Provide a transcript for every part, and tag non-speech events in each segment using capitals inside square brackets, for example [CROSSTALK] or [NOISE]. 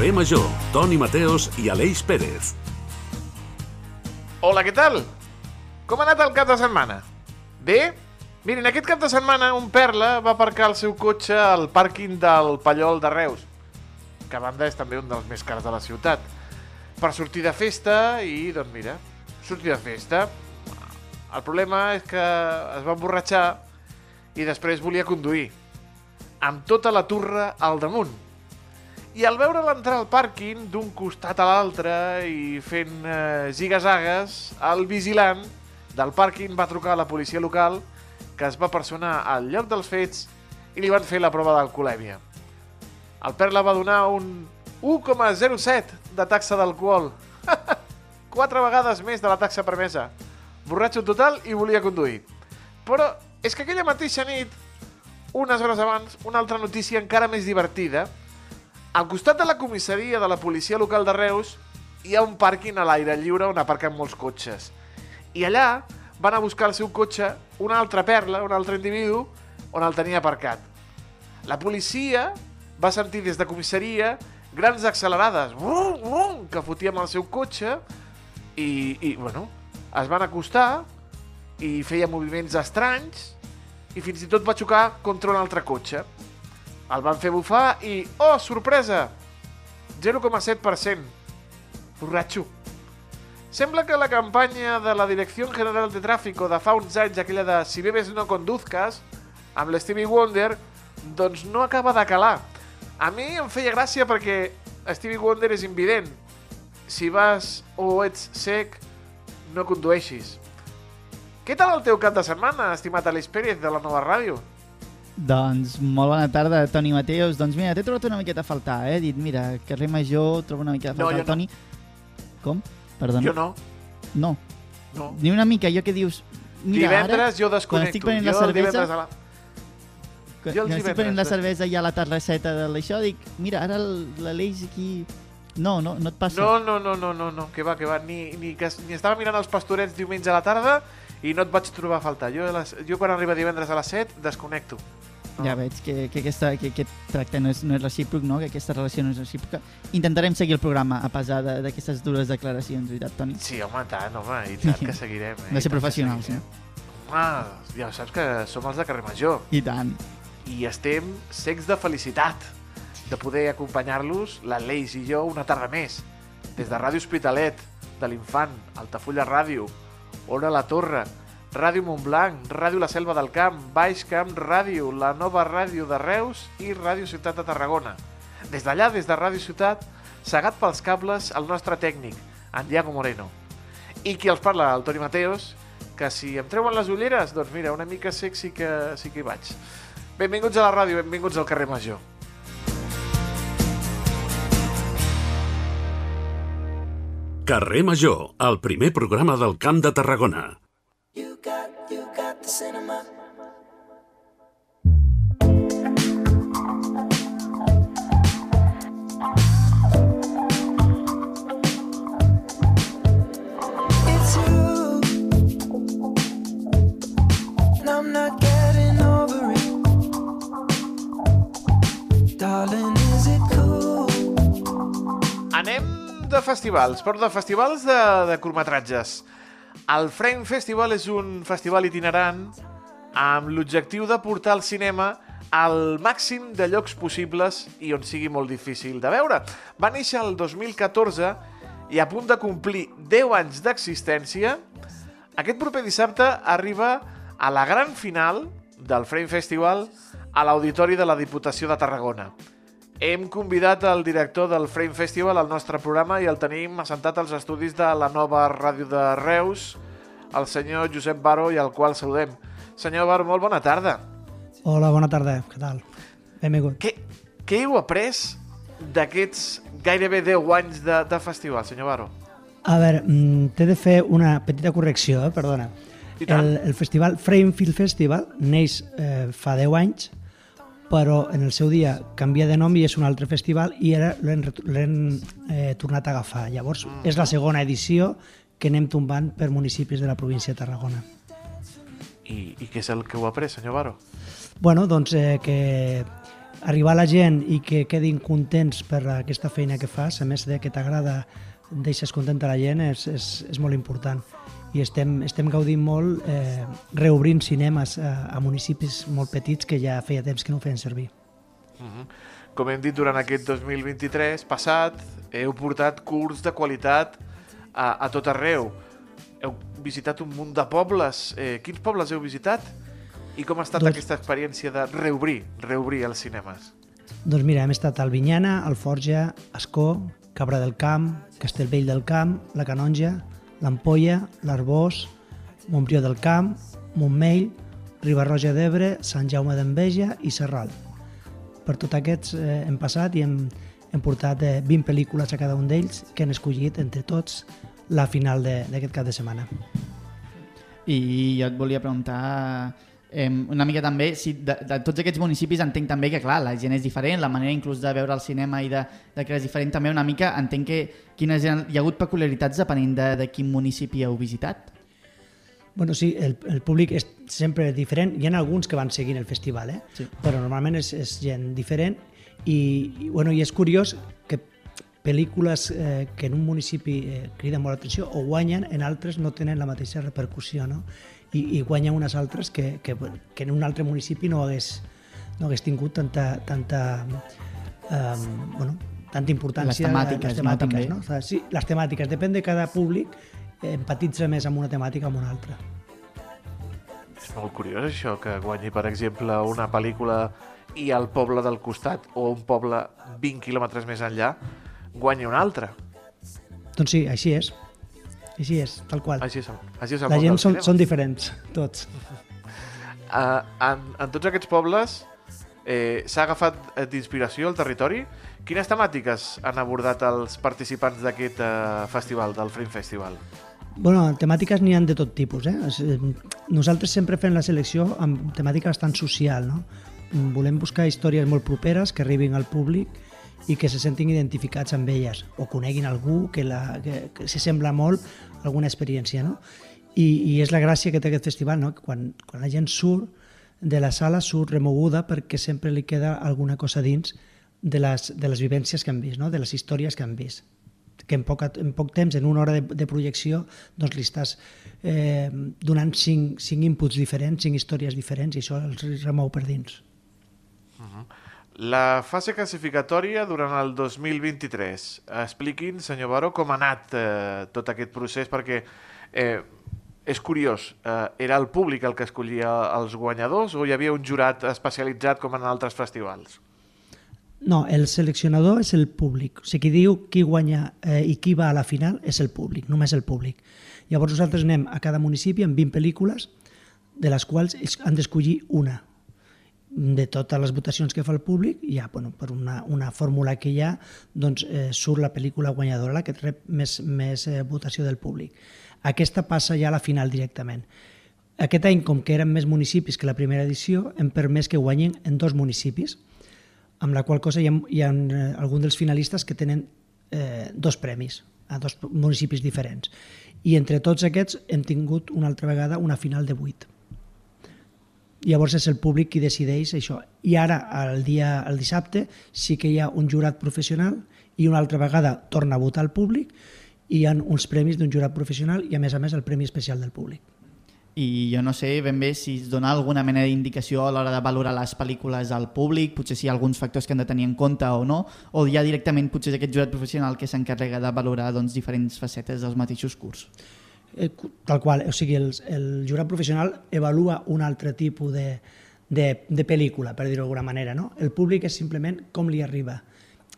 Carrer Major, Toni Mateos i Aleix Pérez. Hola, què tal? Com ha anat el cap de setmana? Bé? Mirin, aquest cap de setmana un perla va aparcar el seu cotxe al pàrquing del Pallol de Reus, que a banda és també un dels més cars de la ciutat, per sortir de festa i, doncs mira, sortir de festa. El problema és que es va emborratxar i després volia conduir, amb tota la turra al damunt. I al veure l'entrar al pàrquing d'un costat a l'altre i fent eh, zigazagues, el vigilant del pàrquing va trucar a la policia local que es va personar al lloc dels fets i li van fer la prova d'alcoholèmia. El Perla va donar un 1,07 de taxa d'alcohol. [LAUGHS] Quatre vegades més de la taxa permesa. Borratxo total i volia conduir. Però és que aquella mateixa nit, unes hores abans, una altra notícia encara més divertida. Al costat de la comissaria de la policia local de Reus hi ha un pàrquing a l'aire lliure on aparquen molts cotxes. I allà van a buscar el seu cotxe una altra perla, un altre individu, on el tenia aparcat. La policia va sentir des de comissaria grans accelerades brum, brum, que fotia amb el seu cotxe i, i, bueno, es van acostar i feia moviments estranys i fins i tot va xocar contra un altre cotxe. El van fer bufar i, oh, sorpresa, 0,7%. Borratxo. Sembla que la campanya de la Direcció General de Tràfico de fa uns anys, aquella de si bebes no conduzcas, amb l'Stevie Wonder, doncs no acaba de calar. A mi em feia gràcia perquè Stevie Wonder és invident. Si vas o ets sec, no condueixis. Què tal el teu cap de setmana, estimat Aleix Pérez, de la nova ràdio? Doncs molt bona tarda, Toni Mateus. Doncs mira, t'he trobat una miqueta a faltar, eh? He dit, mira, carrer Major, trobo una miqueta a No, faltar jo el Toni. Com? Perdona. Jo no. No, no. ni una mica, jo que dius... Mira, divendres jo quan desconnecto. estic prenent la jo el cervesa, la... quan, jo quan estic prenent la eh? cervesa i a la terrasseta de l'això, dic, mira, ara l'Aleix aquí... No, no, no et passa. No, no, no, no, no, no, que va, que va. Ni, ni, que, ni estava mirant els pastorets diumenge a la tarda i no et vaig trobar a faltar. Jo, les, jo quan arriba divendres a les 7, desconnecto. No. Ja veig que, que, aquesta, que aquest tracte no és, no és recíproc, no? que aquesta relació no és recíproca. Intentarem seguir el programa a pesar de- d'aquestes dures declaracions, veritat, Toni? Sí, home, tant, home, i [LAUGHS] tant que seguirem. Eh? De ser professionals, no? Home, ja saps que som els de carrer Major I tant. i estem secs de felicitat de poder acompanyar-los, l'Aleix i jo, una tarda més. Des de Ràdio Hospitalet, de l'Infant, Altafulla Ràdio, Ona la Torre, Ràdio Montblanc, Ràdio La Selva del Camp, Baix Camp Ràdio, la nova ràdio de Reus i Ràdio Ciutat de Tarragona. Des d'allà, des de Ràdio Ciutat, segat pels cables el nostre tècnic, en Diago Moreno. I qui els parla, el Toni Mateos, que si em treuen les ulleres, doncs mira, una mica sí que, sí que hi vaig. Benvinguts a la ràdio, benvinguts al carrer Major. Carrer Major, el primer programa del Camp de Tarragona. Cinema. It's you. And I'm not getting over it. Is cool? Anem de festivals, però de festivals de, de curtmetratges. El Frame Festival és un festival itinerant amb l'objectiu de portar el cinema al màxim de llocs possibles i on sigui molt difícil de veure. Va néixer el 2014 i a punt de complir 10 anys d'existència, aquest proper dissabte arriba a la gran final del Frame Festival a l'Auditori de la Diputació de Tarragona. Hem convidat el director del Frame Festival al nostre programa i el tenim assentat als estudis de la nova ràdio de Reus, el senyor Josep Baro, i al qual saludem. Senyor Baro, molt bona tarda. Hola, bona tarda, què tal? Benvingut. Què, què heu après d'aquests gairebé 10 anys de, de festival, senyor Baro? A veure, mm, t'he de fer una petita correcció, eh? perdona. El, el festival Frame Film Festival neix eh, fa 10 anys, però en el seu dia canvia de nom i és un altre festival i ara l'hem eh, tornat a agafar. Llavors, Mm. és la segona edició que anem tombant per municipis de la província de Tarragona. I, I què és el que heu après, senyor Baro? Bueno, doncs eh, que arribar a la gent i que quedin contents per aquesta feina que fas, a més de que t'agrada, deixes contenta la gent, és, és, és molt important. I estem, estem gaudint molt eh, reobrint cinemes a, a municipis molt petits que ja feia temps que no ho feien servir. Com hem dit durant aquest 2023 passat, heu portat curs de qualitat a, a tot arreu. Heu visitat un munt de pobles. Eh, quins pobles heu visitat? I com ha estat Doncs- aquesta experiència de reobrir, reobrir els cinemes? Doncs mira, hem estat a Albinyana, Alforja, Escó, Cabra del Camp, Castellvell del Camp, La Canonja, l'Ampolla, l'Arbós, Montbrió del Camp, Montmell, Ribarroja d'Ebre, Sant Jaume d'Enveja i Serral. Per tots aquests eh, hem passat i hem, hem portat eh, 20 pel·lícules a cada un d'ells que han escollit entre tots la final de- d'aquest cap de setmana. I jo et volia preguntar eh, una mica també, si de, de tots aquests municipis entenc també que clar, la gent és diferent, la manera inclús de veure el cinema i de, de que és diferent també una mica, entenc que quines hi ha hagut peculiaritats depenent de, de quin municipi heu visitat? Bueno, sí, el, el públic és sempre diferent. Hi ha alguns que van seguint el festival, eh? Sí. però normalment és, és gent diferent i, i, bueno, i és curiós pel·lícules eh, que en un municipi eh, criden molt l'atenció o guanyen, en altres no tenen la mateixa repercussió, no? I, i guanyen unes altres que, que, que en un altre municipi no hagués, no hagués tingut tanta, tanta, um, bueno, tanta importància. Les temàtiques, les no, temàtiques també. no? O sigui, sí, les temàtiques. Depèn de cada públic, eh, empatitza més amb una temàtica o amb una altra. És molt curiós això, que guanyi, per exemple, una pel·lícula i al poble del costat o un poble 20 quilòmetres més enllà guanyi una altra. Doncs sí, així és. Així és, tal qual. Així és, així és el La gent són, són diferents, tots. Uh, [LAUGHS] en, en tots aquests pobles eh, s'ha agafat eh, d'inspiració el territori. Quines temàtiques han abordat els participants d'aquest eh, festival, del Film Festival? Bueno, temàtiques n'hi han de tot tipus. Eh? Eh, Nosaltres sempre fem la selecció amb temàtica bastant social. No? Mm, Volem buscar històries molt properes que arribin al públic i que se sentin identificats amb elles o coneguin algú que, la, que, que se sembla molt a alguna experiència. No? I, I és la gràcia que té aquest festival, no? que quan, quan la gent surt de la sala surt remoguda perquè sempre li queda alguna cosa dins de les, de les vivències que han vist, no? de les històries que han vist que en poc, en poc temps, en una hora de, de projecció, doncs li estàs eh, donant cinc, cinc inputs diferents, cinc històries diferents, i això els remou per dins. La fase classificatòria durant el 2023. Expliquin, senyor Baró, com ha anat eh, tot aquest procés, perquè eh, és curiós, eh, era el públic el que escollia els guanyadors o hi havia un jurat especialitzat com en altres festivals? No, el seleccionador és el públic. O sigui, qui diu qui guanya eh, i qui va a la final és el públic, només el públic. Llavors nosaltres anem a cada municipi amb 20 pel·lícules, de les quals han d'escollir una de totes les votacions que fa el públic, ja bueno, per una, una fórmula que hi ha, doncs eh, surt la pel·lícula guanyadora, la que rep més, més eh, votació del públic. Aquesta passa ja a la final directament. Aquest any, com que eren més municipis que la primera edició, hem permès que guanyin en dos municipis, amb la qual cosa hi ha, hi ha eh, alguns dels finalistes que tenen eh, dos premis a dos municipis diferents. I entre tots aquests hem tingut una altra vegada una final de 8. Llavors és el públic qui decideix això. I ara, el dia el dissabte, sí que hi ha un jurat professional i una altra vegada torna a votar el públic i hi ha uns premis d'un jurat professional i a més a més el premi especial del públic. I jo no sé ben bé si es dona alguna mena d'indicació a l'hora de valorar les pel·lícules al públic, potser si hi ha alguns factors que han de tenir en compte o no, o ja directament potser és aquest jurat professional que s'encarrega de valorar doncs, diferents facetes dels mateixos curs. Eh, tal qual, o sigui, el, el jurat professional evalua un altre tipus de, de, de pel·lícula, per dir-ho d'alguna manera. No? El públic és simplement com li arriba.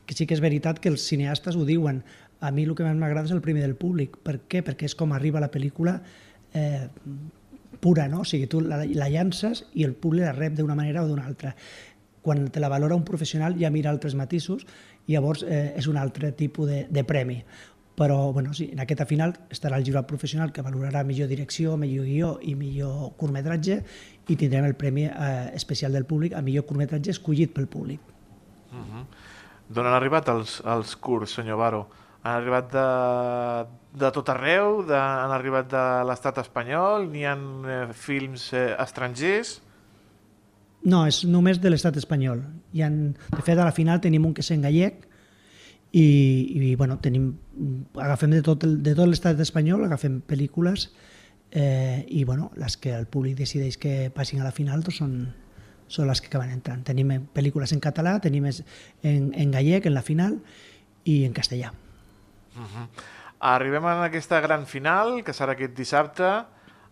Que sí que és veritat que els cineastes ho diuen. A mi el que més m'agrada és el primer del públic. Per què? Perquè és com arriba la pel·lícula eh, pura, no? O sigui, tu la, la llances i el públic la rep d'una manera o d'una altra. Quan te la valora un professional ja mira altres matisos i llavors eh, és un altre tipus de, de premi però bueno, sí, en aquesta final estarà el jurat professional que valorarà millor direcció, millor guió i millor curtmetratge i tindrem el premi eh, especial del públic a millor curtmetratge escollit pel públic. D'on han arribat els, els curs, senyor Baro? Han arribat de, de tot arreu? De, han arribat de l'estat espanyol? N'hi ha eh, films eh, estrangers? No, és només de l'estat espanyol. Hi han, de fet, a la final tenim un que és en gallec i, i bueno, tenim, agafem de tot, el, de tot l'estat espanyol, agafem pel·lícules eh, i bueno, les que el públic decideix que passin a la final doncs són, són les que acaben entrant. Tenim eh, pel·lícules en català, tenim en, en gallec en la final i en castellà. Arribem a aquesta gran final, que serà aquest dissabte,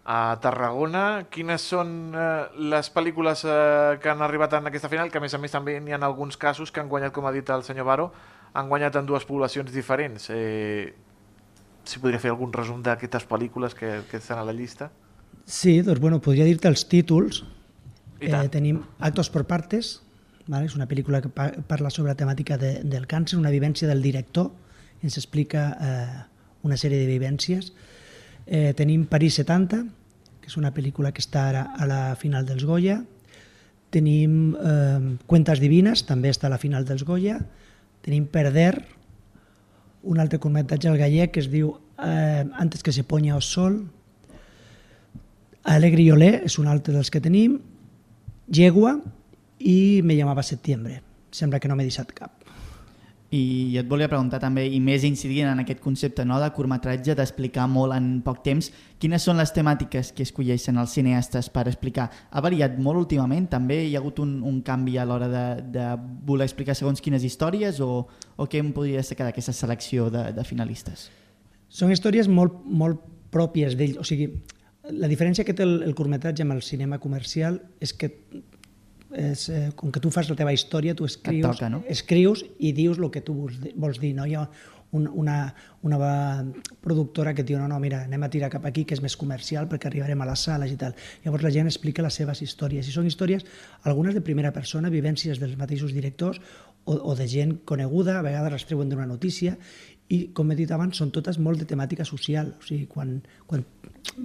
a Tarragona. Quines són eh, les pel·lícules eh, que han arribat en aquesta final? Que a més a més també n'hi ha alguns casos que han guanyat, com ha dit el senyor Baro, han guanyat en dues poblacions diferents. Eh, si podria fer algun resum d'aquestes pel·lícules que, que estan a la llista? Sí, doncs bueno, podria dir-te els títols. Eh, tenim Actos por partes, ¿vale? és una pel·lícula que pa parla sobre la temàtica de, del càncer, una vivència del director, ens explica eh, una sèrie de vivències. Eh, tenim París 70, que és una pel·lícula que està ara a la final dels Goya. Tenim eh, Cuentas Divines, també està a la final dels Goya. Tenim Perder, un altre curtmetratge al gallec que es diu eh, Antes que se poña o sol, Alegre i Olé és un altre dels que tenim, Yegua i Me llamava Septiembre. Sembla que no m'he deixat cap. I et volia preguntar també, i més incidint en aquest concepte no, de curtmetratge, d'explicar molt en poc temps, quines són les temàtiques que escolleixen els cineastes per explicar? Ha variat molt últimament? També hi ha hagut un, un canvi a l'hora de, de voler explicar segons quines històries o, o què em podria destacar d'aquesta selecció de, de finalistes? Són històries molt, molt pròpies d'ell. O sigui, la diferència que té el, el curtmetratge amb el cinema comercial és que és, eh, com que tu fas la teva història, tu escrius, toca, no? escrius i dius el que tu vols, vols dir. No? Hi ha un, una, una productora que et diu no, no, mira, anem a tirar cap aquí, que és més comercial, perquè arribarem a les sales i tal. Llavors la gent explica les seves històries. I són històries, algunes de primera persona, vivències dels mateixos directors o, o de gent coneguda, a vegades les treuen d'una notícia, i com he dit abans, són totes molt de temàtica social. O sigui, quan, quan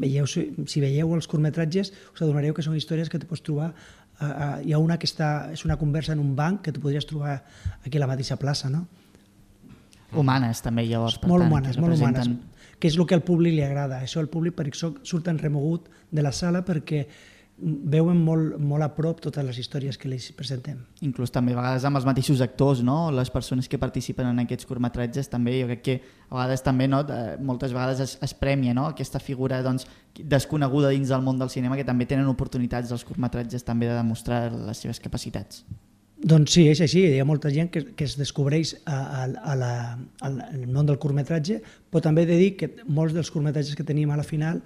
veieu, si si veieu els curtmetratges, us adonareu que són històries que te pots trobar a, hi ha una que està, és una conversa en un banc que tu podries trobar aquí a la mateixa plaça, no? Humanes també llavors, per molt tant, humanes, molt representen... humanes, que és el que al públic li agrada. Això al públic per això surten remogut de la sala perquè veuen molt, molt a prop totes les històries que els presentem. inclús també a vegades amb els mateixos actors, no? les persones que participen en aquests curtmetratges també, jo crec que a vegades també no? de, moltes vegades es, es premia no? aquesta figura doncs, desconeguda dins del món del cinema que també tenen oportunitats als curtmetratges també de demostrar les seves capacitats. Doncs sí, és així. Hi ha molta gent que, que es descobreix a, a, a la, al món del curtmetratge, però també he de dir que molts dels curtmetratges que tenim a la final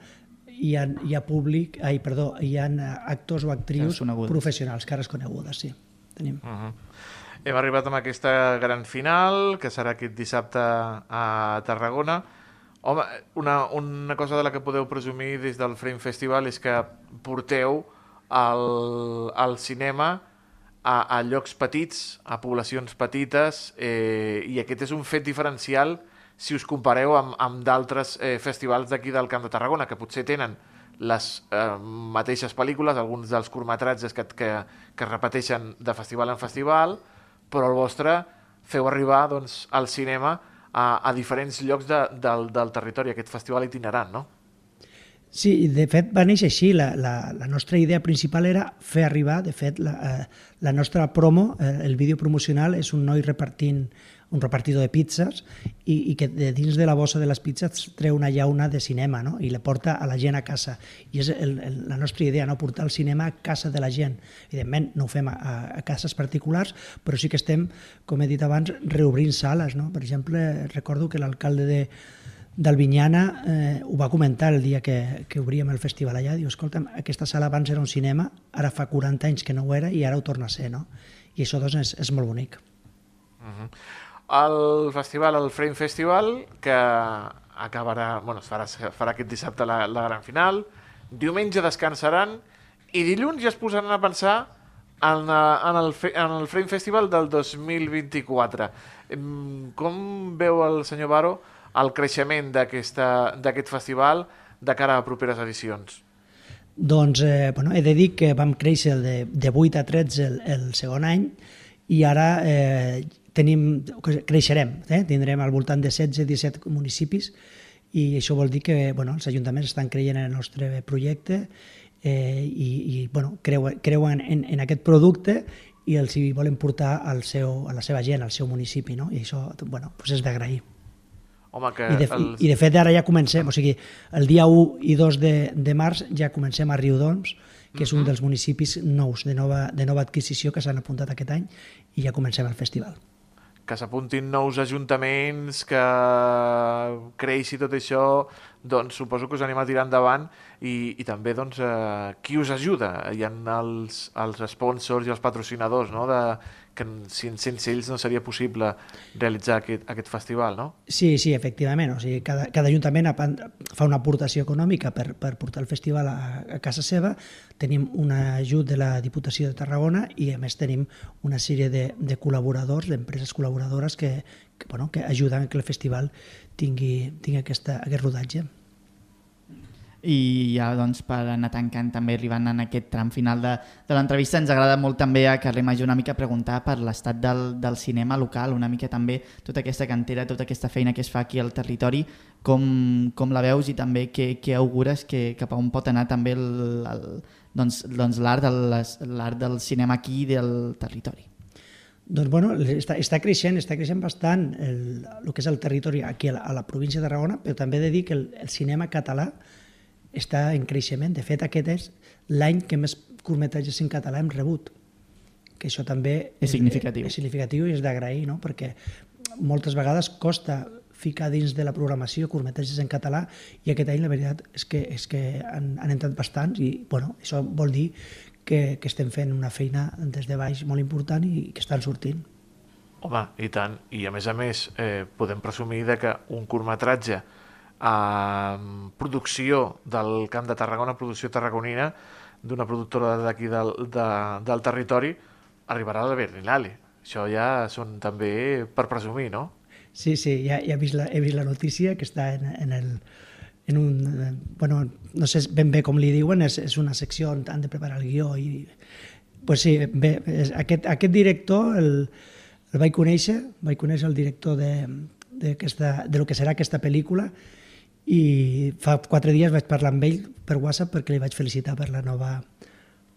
hi ha, hi ha públic, ai, perdó, hi ha actors o actrius professionals, cares conegudes, sí. Tenim. Uh -huh. Hem arribat amb aquesta gran final, que serà aquest dissabte a Tarragona. Home, una, una cosa de la que podeu presumir des del Frame Festival és que porteu el, el cinema a, a llocs petits, a poblacions petites, eh, i aquest és un fet diferencial si us compareu amb, amb d'altres eh, festivals d'aquí del Camp de Tarragona, que potser tenen les eh, mateixes pel·lícules, alguns dels curtmetratges que, que, que es repeteixen de festival en festival, però el vostre feu arribar doncs, al cinema a, a diferents llocs de, del, del territori, aquest festival itinerant, no? Sí, de fet va néixer així. La, la, la nostra idea principal era fer arribar, de fet, la, eh, la nostra promo, eh, el vídeo promocional és un noi repartint un repartidor de pizzas i, i que de dins de la bossa de les pizzas treu una llauna de cinema no? i la porta a la gent a casa. I és el, el, la nostra idea, no? portar el cinema a casa de la gent. Evidentment, no ho fem a, a, a cases particulars, però sí que estem, com he dit abans, reobrint sales. No? Per exemple, recordo que l'alcalde de, d'Albinyana eh, ho va comentar el dia que, que obríem el festival allà, diu, escolta'm, aquesta sala abans era un cinema, ara fa 40 anys que no ho era i ara ho torna a ser, no? I això doncs és, és molt bonic. El festival, el Frame Festival, que acabarà, bueno, es farà, farà aquest dissabte la, la gran final, diumenge descansaran i dilluns ja es posaran a pensar en, eh, en, el, en el Frame Festival del 2024. Em, Com veu el senyor Baro el creixement d'aquest festival de cara a properes edicions? Doncs eh, bueno, he de dir que vam créixer de, de 8 a 13 el, el segon any i ara eh, tenim, creixerem, eh? tindrem al voltant de 16-17 municipis i això vol dir que bueno, els ajuntaments estan creient en el nostre projecte eh, i, i bueno, creuen, creuen en, en aquest producte i els hi volen portar al seu, a la seva gent, al seu municipi, no? I això, bueno, doncs és d'agrair. Home, que I de, els... I de fet ara ja comencem, o sigui, el dia 1 i 2 de, de març ja comencem a Riudoms, que és un dels municipis nous de nova, de nova adquisició que s'han apuntat aquest any i ja comencem el festival. que s'apuntin nous ajuntaments, que creixi tot això, doncs suposo que us anima a tirar endavant i, i també doncs, eh, qui us ajuda? Hi ha els, els sponsors i els patrocinadors, no? de, que sin- sense ells no seria possible realitzar aquest, aquest festival, no? Sí, sí, efectivament. O sigui, cada, cada ajuntament fa una aportació econòmica per, per portar el festival a, a casa seva. Tenim un ajut de la Diputació de Tarragona i, a més, tenim una sèrie de, de col·laboradors, d'empreses col·laboradores que, que, bueno, que ajuden a que el festival tingui, tingui aquesta, aquest rodatge. I ja doncs, per anar tancant també arribant en aquest tram final de, de l'entrevista ens agrada molt també a Carrer Major una mica preguntar per l'estat del, del cinema local, una mica també tota aquesta cantera, tota aquesta feina que es fa aquí al territori, com, com la veus i també què, què augures que cap a on pot anar també el, doncs, doncs l'art l'art del cinema aquí del territori. Doncs bueno, està, està creixent, està creixent bastant el, el que és el territori aquí a la, a la província de Tarragona, però també he de dir que el, el cinema català està en creixement. De fet, aquest és l'any que més curtmetratges en català hem rebut. Que això també És significatiu. És, significatiu i és d'agrair, no? perquè moltes vegades costa ficar dins de la programació curtmetratges en català i aquest any la veritat és que, és que han, han entrat bastants i bueno, això vol dir que, que estem fent una feina des de baix molt important i que estan sortint. Home, i tant. I a més a més, eh, podem presumir de que un curtmetratge amb producció del Camp de Tarragona, producció tarragonina, d'una productora d'aquí del, de, del territori, arribarà a la Berlinale. Això ja són també per presumir, no? Sí, sí, ja, ja he, vist la, he vist la notícia que està en, en, el, en un... eh, Bueno, no sé ben bé com li diuen, és, és una secció on han de preparar el guió i... Pues sí, bé, aquest, aquest director el, el vaig conèixer, vaig conèixer el director de, de, aquesta, de lo que serà aquesta pel·lícula i fa quatre dies vaig parlar amb ell per WhatsApp perquè li vaig felicitar per la nova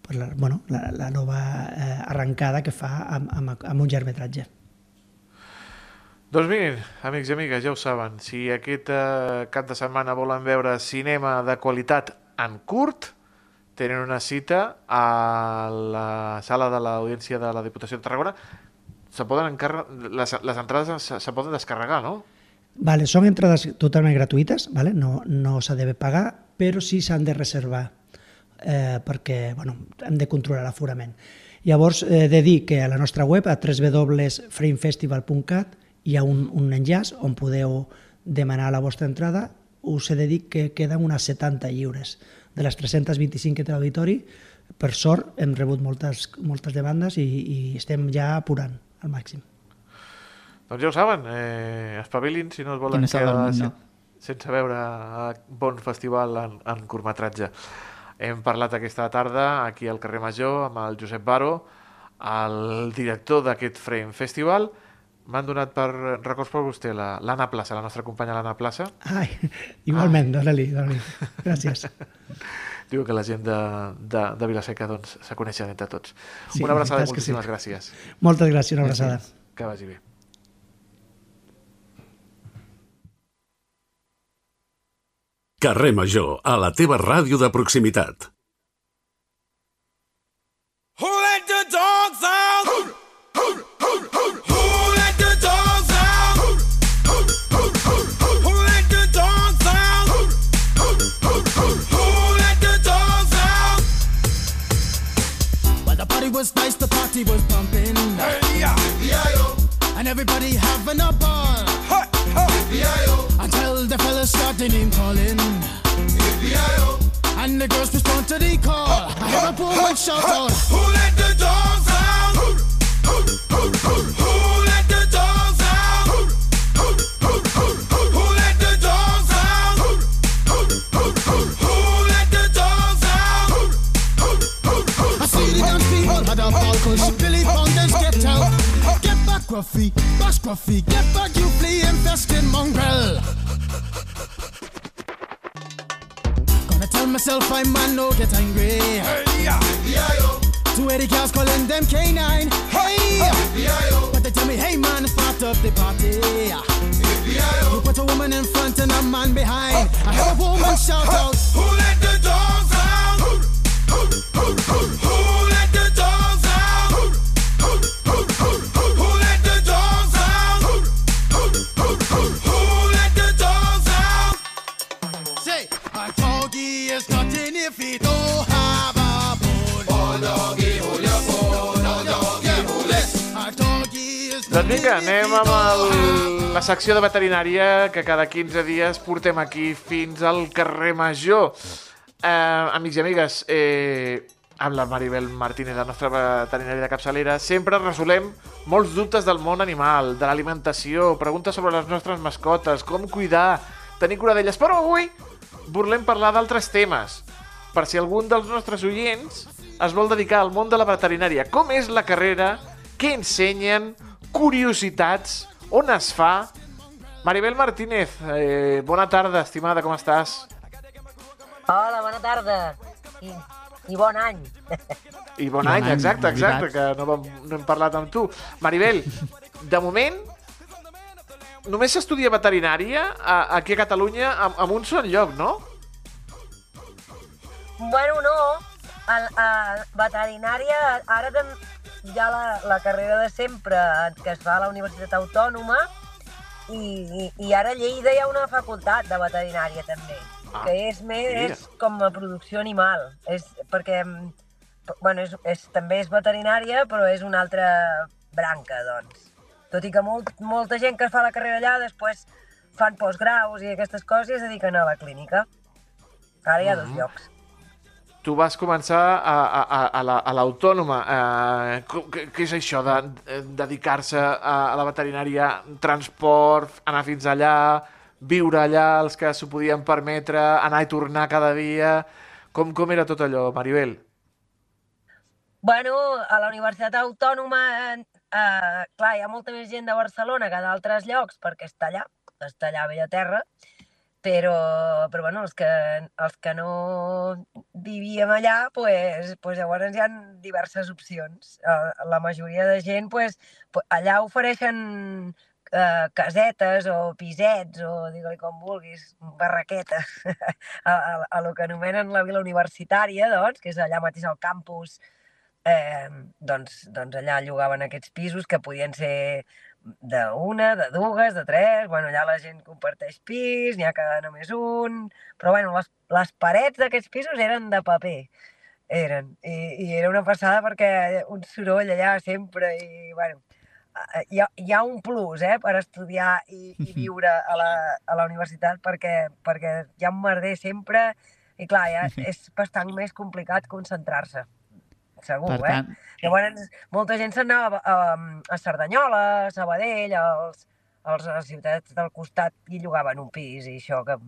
per la, bueno, la, la nova eh, arrencada que fa amb, amb, amb un llargmetratge. Doncs miren, amics i amigues, ja ho saben, si aquest eh, cap de setmana volen veure cinema de qualitat en curt, tenen una cita a la sala de l'Audiència de la Diputació de Tarragona. Se poden les, les entrades se, se poden descarregar, no? Vale, són entrades totalment gratuïtes, vale? no, no s'ha de pagar, però sí s'han de reservar eh, perquè bueno, hem de controlar l'aforament. Llavors, eh, de dir que a la nostra web, a www.framefestival.cat, hi ha un, un enllaç on podeu demanar la vostra entrada. Us he de dir que queden unes 70 lliures. De les 325 que té l'auditori, per sort hem rebut moltes, moltes demandes i, i estem ja apurant al màxim. Doncs ja ho saben, eh, espavilin si no es volen quedar món, sense veure bon festival en, en curtmetratge. Hem parlat aquesta tarda aquí al carrer Major amb el Josep Baro, el director d'aquest Frame Festival. M'han donat per records per vostè la- l'Anna Plaça, la nostra companya l'Anna Plaça. Ai, igualment, dona-li, dona-li. Gràcies. [LAUGHS] Diu que la gent de, de, de Vilaseca doncs, se coneixen entre tots. Sí, Una abraçada i que sí. moltíssimes gràcies. Moltes gràcies, una abraçada. Que vagi bé. Carrer Major, a la teva ràdio de proximitat. Party was pumping, and everybody having a ball. Until the fellas started name calling, and the girls respond to the call. I hear a poor one shout out. Who let the dogs out? Who let the Gruffy. Bash Gruffy. Get back, you flea infested mongrel. Gonna tell myself I man no get angry. Two eighty cows calling them K9. Hey, but they tell me, hey man, start up the party. You put a woman in front and a man behind. I heard a woman shout out. Vinga, anem amb el, la secció de veterinària que cada 15 dies portem aquí fins al carrer Major. Eh, amics i amigues, eh, amb la Maribel Martínez, la nostra veterinària de capçalera, sempre resolem molts dubtes del món animal, de l'alimentació, preguntes sobre les nostres mascotes, com cuidar, tenir cura d'elles. Però avui volem parlar d'altres temes, per si algun dels nostres oients es vol dedicar al món de la veterinària. Com és la carrera? Què ensenyen? Curiositats? On es fa? Maribel Martínez, eh, bona tarda, estimada, com estàs? Hola, bona tarda. I, i bon any. I bon, Bon any, any, exacte, exacte, que no, vam, no hem parlat amb tu. Maribel, de moment, només s'estudia veterinària a, aquí a Catalunya en, en un sol lloc, no? Bueno, no. El, a veterinària, ara ha la, la carrera de sempre que es fa a la Universitat Autònoma i, i, i ara a Lleida hi ha una facultat de veterinària també, Ah, que és més mira. és com a producció animal. És perquè mm, bueno, és, és, també és veterinària, però és una altra branca, doncs. Tot i que molt, molta gent que fa la carrera allà després fan postgraus i aquestes coses i es dediquen a la clínica. Ara hi ha dos llocs. Tu vas començar a, a, a, a la- l'autònoma. Eh, què, què és això de, de dedicar-se a, a la veterinària? Transport, anar fins allà, viure allà, els que s'ho podien permetre, anar i tornar cada dia... Com, com era tot allò, Maribel? Bueno, a la Universitat Autònoma, eh, eh, clar, hi ha molta més gent de Barcelona que d'altres llocs, perquè està allà, està allà a Bella Terra, però, però bueno, els que, els que no vivíem allà, pues, pues llavors hi ha diverses opcions. Eh, la majoria de gent, pues, allà ofereixen eh, casetes o pisets o digue-li com vulguis, barraquetes, [LAUGHS] a, a, a lo que anomenen la vila universitària, doncs, que és allà mateix al campus, eh, doncs, doncs allà llogaven aquests pisos que podien ser d'una, de dues, de tres, bueno, allà la gent comparteix pis, n'hi ha que només un, però bueno, les, les parets d'aquests pisos eren de paper, eren, i, i era una passada perquè un soroll allà sempre, i bueno, eh, hi ha, hi ha un plus eh, per estudiar i, i viure a la, a la universitat perquè, perquè hi ha un merder sempre i clar, ja és bastant més complicat concentrar-se, segur, Per eh? tant, Llavors, molta gent se'n anava a, a Cerdanyola, a Sabadell, als, als, a les ciutats del costat i llogaven un pis i això que,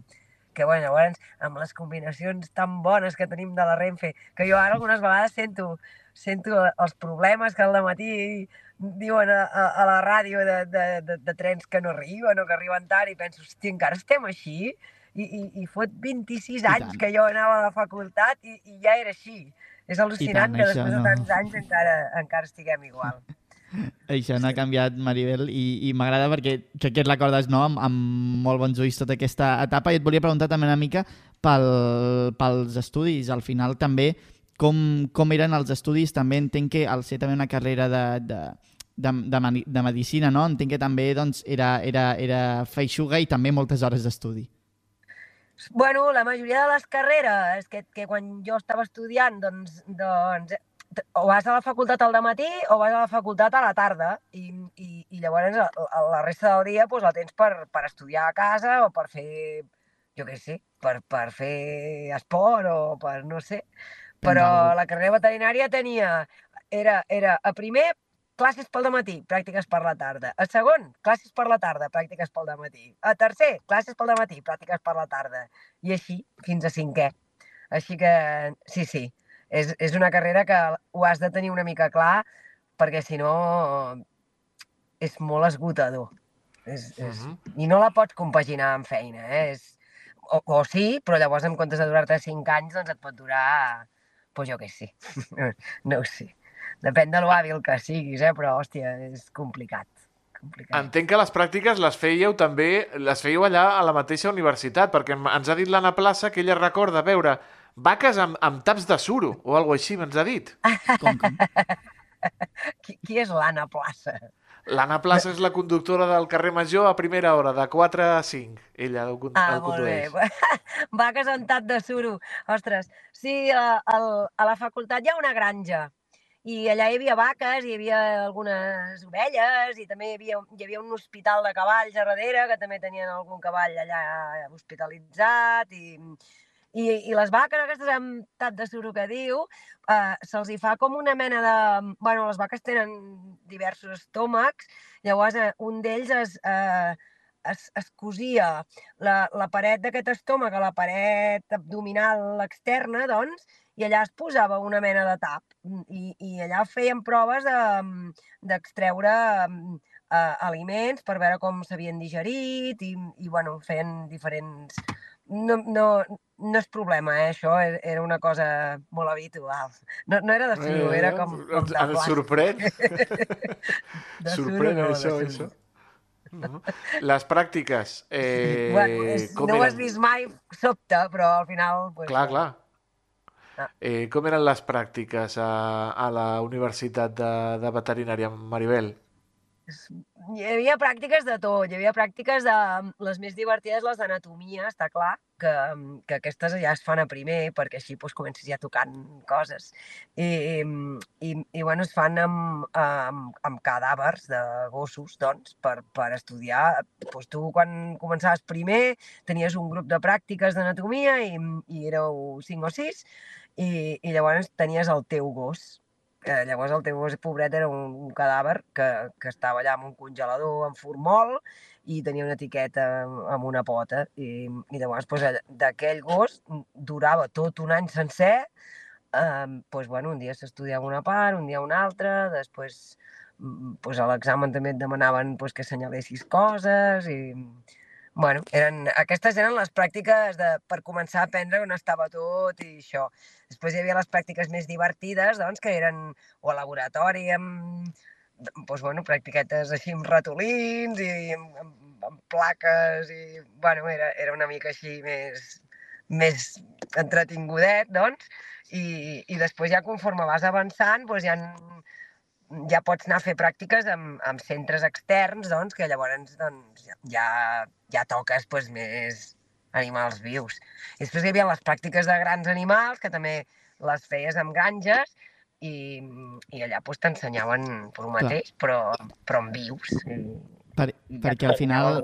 que bueno, llavors, amb les combinacions tan bones que tenim de la Renfe, que jo ara algunes vegades sento, sento els problemes que al matí diuen a, a, a la ràdio de, de, de, de trens que no arriben o que arriben tard i penso, hòstia, encara estem així? I, i, i fot 26 I anys tant. que jo anava a la facultat i, i ja era així. És al·lucinant tant, que després de no. tants anys encara, encara estiguem igual. [LAUGHS] Això no ha canviat, Maribel, i, i m'agrada perquè crec que et recordes no, amb, amb molt bons ulls tota aquesta etapa i et volia preguntar també una mica pel, pels estudis. Al final també, com, com eren els estudis? També entenc que al ser també una carrera de, de, de, de, de medicina, no? entenc que també doncs, era, era, era feixuga i també moltes hores d'estudi. Bueno, la majoria de les carreres que, que quan jo estava estudiant, doncs, doncs o vas a la facultat al matí o vas a la facultat a la tarda i, i, i llavors a, a la resta del dia doncs, la tens per, per estudiar a casa o per fer, jo què sé, per, per fer esport o per no sé. Però cosa. la carrera veterinària tenia, era, era a primer classes pel matí, pràctiques per la tarda. A segon, classes per la tarda, pràctiques pel matí. A tercer, classes pel matí, pràctiques per la tarda. I així, fins a cinquè. Així que, sí, sí, és, és una carrera que ho has de tenir una mica clar, perquè si no és molt esgotador. És, és... Mhm. I no la pots compaginar amb feina, eh? És... O, o sí, però llavors en comptes de durar-te 5 anys, doncs et pot durar pues jo què sé, [LAUGHS] no ho sé. Depèn de lo hàbil que siguis, eh? però, hòstia, és complicat. complicat. Entenc que les pràctiques les fèieu també, les fèieu allà a la mateixa universitat, perquè ens ha dit l'Anna Plaça que ella recorda veure vaques amb, amb taps de suro, o alguna així, ens ha dit. Com, com? [LAUGHS] Qui, qui és l'Anna Plaça? L'Anna Plaça és la conductora del carrer Major a primera hora, de 4 a 5. Ella el, con- Ah, el molt bé. condueix. [LAUGHS] Vaques amb tat de suro. Ostres, sí, a, al, a la facultat hi ha una granja i allà hi havia vaques, hi havia algunes ovelles i també hi havia, hi havia un hospital de cavalls a darrere que també tenien algun cavall allà hospitalitzat i, i, i les vaques aquestes amb tat de suro que diu, eh, se'ls hi fa com una mena de... Bueno, les vaques tenen diversos estómacs, llavors eh, un d'ells es, eh, es, es cosia la, la paret d'aquest estómac a la paret abdominal externa, doncs, i allà es posava una mena de tap. I, i allà feien proves de- d'extreure de, aliments per veure com s'havien digerit i, i bueno, feien diferents... No, no, no és problema, eh, això e- era una cosa molt habitual. No, no era de suro, era com, com de plàstic. sorprèn. [LAUGHS] De [LAUGHS] sorprèn no, això, això. No. Les pràctiques, eh, bueno, és, com no ho has eren? vist mai, sobte, però al final... Pues, Clar, clar. Eh, com eren les pràctiques a, a la Universitat de, de Veterinària, Maribel? Hi havia pràctiques de tot, hi havia pràctiques de... Les més divertides, les d'anatomia, està clar, que, que aquestes ja es fan a primer, perquè així doncs, comences ja tocant coses. I, i, i bueno, es fan amb, amb, amb cadàvers de gossos, doncs, per, per estudiar. Doncs tu, quan començaves primer, tenies un grup de pràctiques d'anatomia i, i éreu cinc o sis, i, i llavors tenies el teu gos, Eh, llavors el teu gos pobret era un cadàver que, que estava allà amb un congelador en formol i tenia una etiqueta amb una pota i, i llavors pues, d'aquell gos durava tot un any sencer eh, pues, bueno, un dia s'estudiava una part, un dia una altra, després mm, pues, a l'examen també et demanaven pues, que assenyalessis coses i bueno, eren, aquestes eren les pràctiques de, per començar a aprendre on estava tot i això. Després hi havia les pràctiques més divertides, doncs, que eren o a laboratori amb, doncs, bueno, practiquetes així amb ratolins i amb, amb, amb plaques i, bueno, era, era una mica així més, més entretingudet, doncs, i, i després ja conforme vas avançant, doncs ja, ja pots anar a fer pràctiques amb, amb centres externs, doncs, que llavors doncs, ja, ja, toques doncs, més animals vius. I després hi havia les pràctiques de grans animals, que també les feies amb granges, i, i allà doncs, t'ensenyaven per mateix, però, però en vius. I, Per, i perquè al final...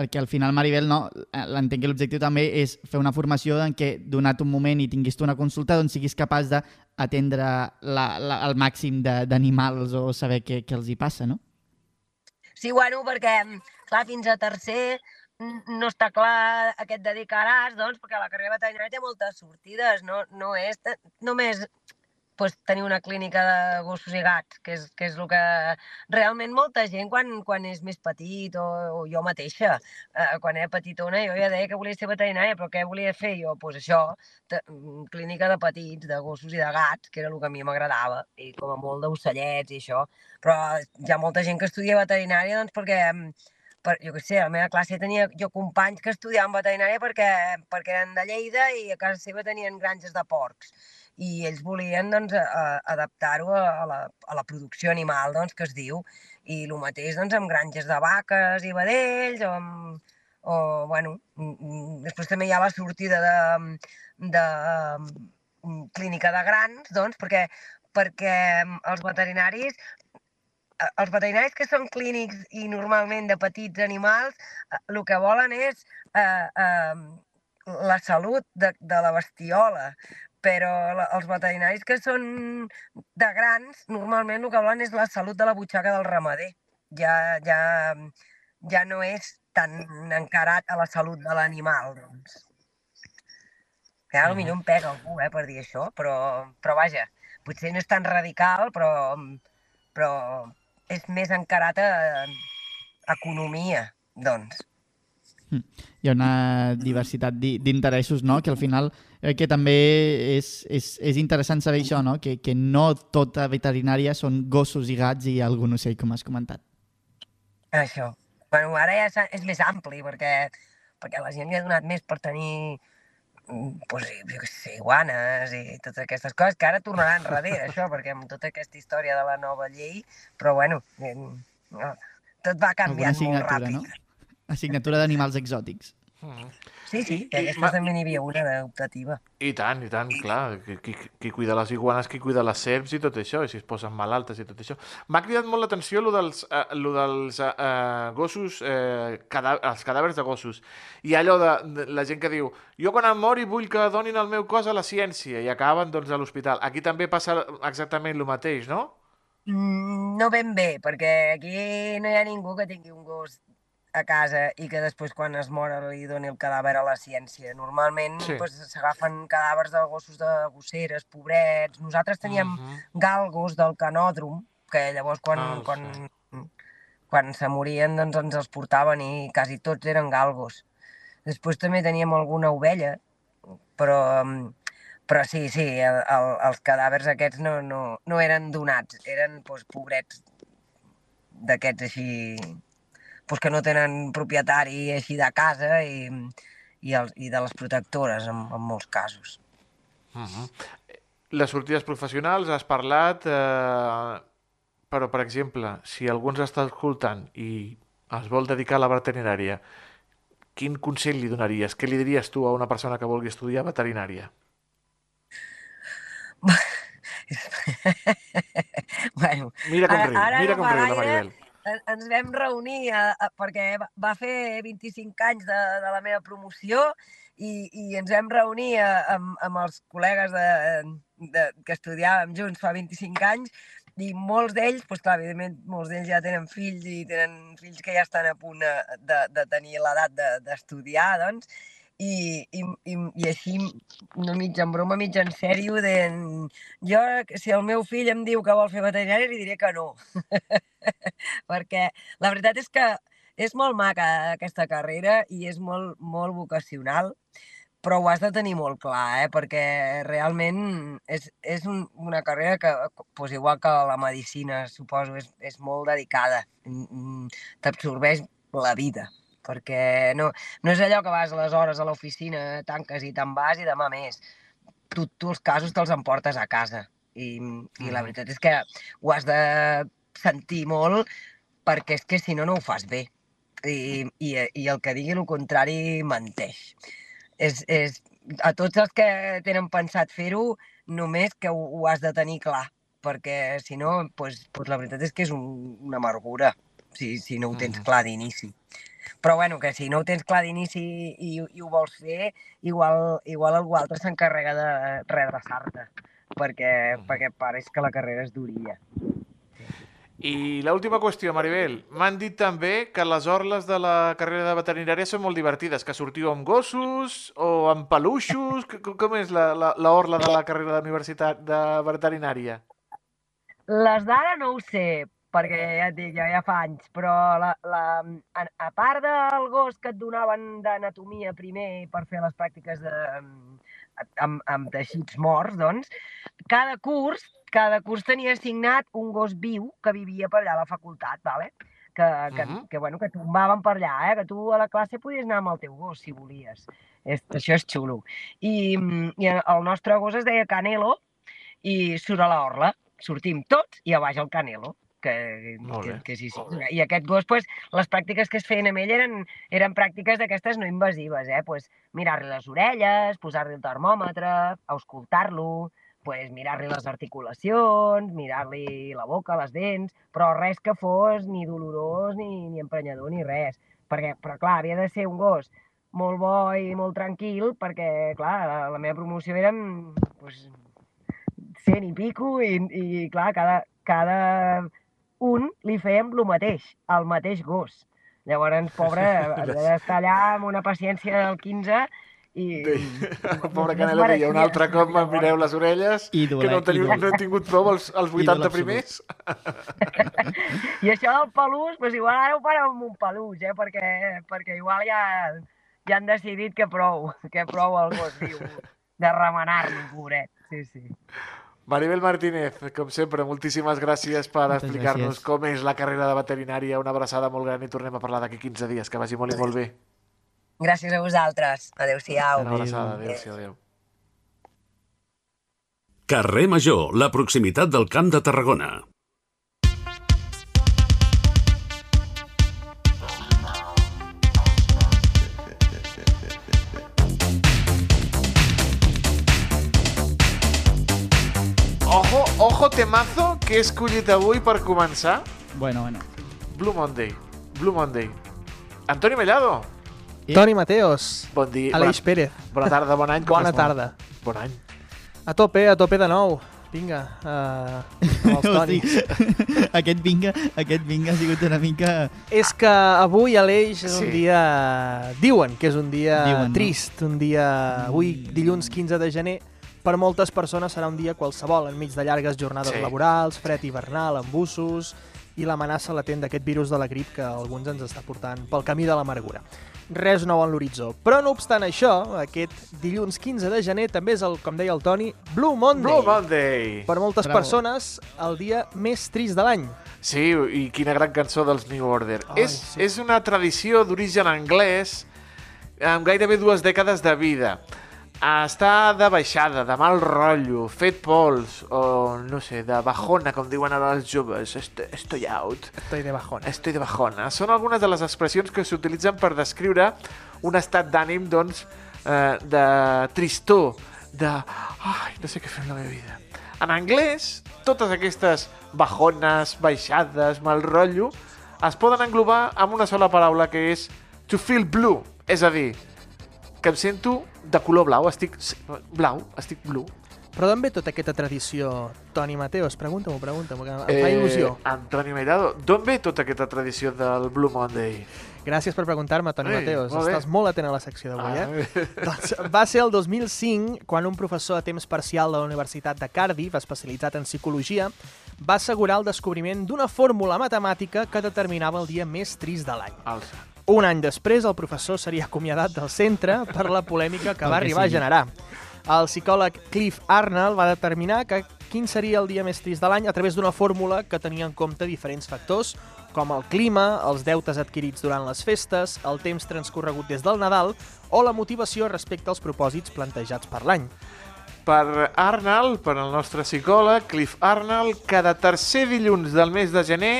Perquè al final, Maribel, no, eh, l'entenc que l'objectiu també és fer una formació en què, donat un moment i tinguis tu una consulta, doncs siguis capaç d'atendre el màxim de- d'animals o saber què, què els hi passa, no? Sí, bueno, perquè, clar, fins a tercer no està clar a què et dedicaràs, doncs, perquè la carrera veterinària té moltes sortides, no, no és només pues, tenir una clínica de gossos i gats, que és, que és el que realment molta gent quan, quan és més petit, o, o jo mateixa, eh, quan era petitona, jo ja deia que volia ser veterinària, però què volia fer jo? Doncs pues això, mm, clínica de petits, de gossos i de gats, que era el que a mi m'agradava, i com a molt d'ocellets i això, però hi ha molta gent que estudia veterinària doncs perquè, mm, per, jo què sé, a la meva classe tenia jo companys que estudiaven veterinària perquè, perquè eren de Lleida i a casa seva tenien granges de porcs. I ells volien doncs, adaptar-ho a, la, a la producció animal, doncs, que es diu, i el mateix doncs, amb granges de vaques i vedells, o, amb, o bueno, mm, mm, després també hi ha la sortida de, de mm, clínica de grans, doncs, perquè, perquè els veterinaris els veterinaris que són clínics i normalment de petits animals, eh, el que volen és eh, eh, la salut de, de la bestiola, però la, els veterinaris que són de grans, normalment el que volen és la salut de la butxaca del ramader. Ja, ja, ja no és tan encarat a la salut de l'animal, doncs. Ara potser em pega algú, eh, per dir això, però, però vaja, potser no és tan radical, però, però és més encarat a, economia, doncs. Hi ha una diversitat di- d'interessos, no?, que al final eh, que també és, és, és interessant saber això, no?, que, que no tota veterinària són gossos i gats i algun ocell, com has comentat. Això. Bueno, ara ja s'ha- és més ampli, perquè, perquè la gent li ha donat més per tenir pues, jo què sé, iguanes i totes aquestes coses, que ara tornaran darrere, això, perquè amb tota aquesta història de la nova llei, però bueno, eh, no, tot va canviant molt ràpid. no? Assignatura d'animals exòtics. Sí, sí, aquesta ma- també n'hi havia una d'optativa. I tant, i tant, clar. Qui, qui, qui cuida les iguanes, qui cuida les serps i tot això, i si es posen malaltes i tot això. M'ha cridat molt l'atenció lo dels, eh, lo dels eh, eh, gossos, eh, cadà els cadàvers de gossos. I allò de, de la gent que diu jo quan em mori vull que donin el meu cos a la ciència i acaben doncs, a l'hospital. Aquí també passa exactament el mateix, no? Mm, No ben bé, perquè aquí no hi ha ningú que tingui un gos a casa i que després quan es mor li doni el cadàver a la ciència. Normalment Sí. pues, s'agafen cadàvers de gossos de gosseres, pobrets. Nosaltres teníem Mhm. galgos del canòdrom, que llavors quan, Ah, quan, quan se morien doncs ens els portaven i quasi tots eren galgos. Després també teníem alguna ovella, però, mm, però sí, sí, el, el, els cadàvers aquests no, no, no eren donats, eren doncs, pobrets d'aquests així, doncs, que no tenen propietari així de casa i, i, els, i de les protectores en, en molts casos. Les sortides professionals, has parlat, eh, però, per exemple, si algú ens està escoltant i es vol dedicar a la veterinària, quin consell li donaries? Què li diries tu a una persona que vulgui estudiar veterinària? [LAUGHS] bueno, Mira com Ara- riu, ara mira no com riu la Maribel. En- ens vam reunir a, a, perquè va, fer 25 anys de, de la meva promoció i, i ens vam reunir a, amb, amb els col·legues de, de, que estudiàvem junts fa 25 anys i molts d'ells, doncs clar, evidentment, molts d'ells ja tenen fills i tenen fills que ja estan a punt de, de, de tenir l'edat de- d'estudiar, de, doncs, i, i, i, i així, no mig en broma, mig en sèrio, de, jo, si el meu fill em diu que vol fer veterinària, li diré que no. [LAUGHS] Perquè la veritat és que és molt maca aquesta carrera i és molt, molt vocacional, però ho has de tenir molt clar, eh? perquè realment és, és un, una carrera que, doncs igual que la medicina, suposo, és, és molt dedicada. Mm, mm, T'absorbeix la vida, perquè no, no és allò que vas a les hores a l'oficina, tanques i te'n vas i demà més. Tu, tu els casos te'ls emportes a casa. I, I la veritat és que ho has de sentir molt perquè és que si no, no ho fas bé. I, i, i el que digui el contrari menteix. És, és, a tots els que tenen pensat fer-ho, només que ho, ho has de tenir clar, perquè si no, pues, pues la veritat és que és un, una amargura, si, si no ho tens Mhm. clar d'inici. Però bueno, que si no ho tens clar d'inici i, i ho vols fer, igual, igual algú altre s'encarrega de redreçar-te, perquè, Mhm. perquè pareix que la carrera és durilla. I l'última qüestió, Maribel. M'han dit també que les orles de la carrera de veterinària són molt divertides, que sortiu amb gossos o amb peluixos. [LAUGHS] Com és la, la, la orla de la carrera de universitat de veterinària? Les d'ara no ho sé, perquè ja et dic, ja, ja fa anys, però la, la, a, a part del gos que et donaven d'anatomia primer per fer les pràctiques de, amb, amb teixits morts, doncs, cada curs, cada curs tenia assignat un gos viu que vivia per allà a la facultat, vale? que, que, Mhm. que, bueno, que tombaven per allà, eh? que tu a la classe podies anar amb el teu gos, si volies. És, això és xulo. I, I el nostre gos es deia Canelo i surt a l'orla. Sortim tots i a baix el Canelo. Que, que, que sí, sí. I aquest gos, pues, les pràctiques que es feien amb ell eren, eren pràctiques d'aquestes no invasives, eh? Pues, mirar-li les orelles, posar-li el termòmetre, auscultar-lo, pues, mirar-li les articulacions, mirar-li la boca, les dents, però res que fos ni dolorós, ni, ni emprenyador, ni res. Perquè, però clar, havia de ser un gos molt bo i molt tranquil, perquè, clar, la, la meva promoció eren pues, 100 i pico i, i clar, cada, cada un li fèiem el mateix, el mateix gos. Llavors, pobre, [LAUGHS] havia d'estar allà amb una paciència del 15 I, Pobra [LAUGHS] no es Canela deia un altre cop me'n mireu les orelles, I que no, teniu, no he tingut prou els, els Ídol 80 absolut. primers. [LAUGHS] I això del pelús, doncs igual ara ho farem amb un pelús, eh? perquè, perquè igual ja, ja han decidit que prou, que prou el gos viu de remenar-lo, pobret. Sí, sí. Maribel Martínez, com sempre, moltíssimes gràcies per explicar-nos com és la carrera de veterinària. Una abraçada molt gran i tornem a parlar d'aquí 15 dies. Que vagi molt i molt bé. Gràcies a vosaltres. Adéu-siau. Una abraçada. Adéu-siau. Adéu. Carrer Major, la proximitat del Camp de Tarragona. Ojo, temazo que he escollit avui per començar. Bueno, bueno. Blue Monday. Blue Monday. Antoni Mellado. I- Toni Mateos, Bon dia. Aleix bona, Pérez, bona tarda, bon any. [LAUGHS] bona tarda. Bon any. A tope, a tope de nou. Vinga, uh, amb els [LAUGHS] Tonis. Hosti, [LAUGHS] aquest vinga, aquest vinga ha sigut una mica... És que avui, Aleix, és Sí. un dia... Diuen que és un dia Diuen, no? trist, un dia... Avui, dilluns 15 de gener, per moltes persones serà un dia qualsevol, enmig de llargues jornades Sí. laborals, fred hivernal, embussos i l'amenaça latent d'aquest virus de la grip que alguns ens està portant pel camí de l'amargura. Res nou en l'horitzó. Però no obstant això, aquest dilluns 15 de gener també és, el, com deia el Toni, Blue Monday. Blue Monday. Per moltes Bravo. persones, el dia més trist de l'any. Sí, i quina gran cançó dels New Order. Ai, és, sí. és una tradició d'origen anglès amb gairebé dues dècades de vida. Està de baixada, de mal rotllo, fet pols, o no sé, de bajona, com diuen ara els joves. Est estoy out. Estoy de bajona. Estoy de bajona. Són algunes de les expressions que s'utilitzen per descriure un estat d'ànim, doncs, eh, de tristor, de... Ai, no sé què fer amb la meva vida. En anglès, totes aquestes bajones, baixades, mal rotllo, es poden englobar amb una sola paraula que és to feel blue, és a dir, que em sento de color blau, estic blau, estic blue. Però d'on ve tota aquesta tradició, Toni Mateos? Pregunta-m'ho, pregunta-m'ho, que em fa il·lusió. Antoni Meirado, d'on ve tota aquesta tradició del Blue Monday? Gràcies per preguntar-me, Toni Ei, Mateos. molt bé. Estàs molt atent a la secció d'avui, eh? eh? [LAUGHS] Doncs va ser el 2005 quan un professor a temps parcial de la Universitat de Cardiff, especialitzat en psicologia, va assegurar el descobriment d'una fórmula matemàtica que determinava el dia més trist de l'any. Alça. Un any després, el professor seria acomiadat del centre per la polèmica que va arribar a generar. El psicòleg Cliff Arnold va determinar que quin seria el dia més trist de l'any a través d'una fórmula que tenia en compte diferents factors, com el clima, els deutes adquirits durant les festes, el temps transcorregut des del Nadal o la motivació respecte als propòsits plantejats per l'any. Per Arnold, per el nostre psicòleg, Cliff Arnold, cada tercer dilluns del mes de gener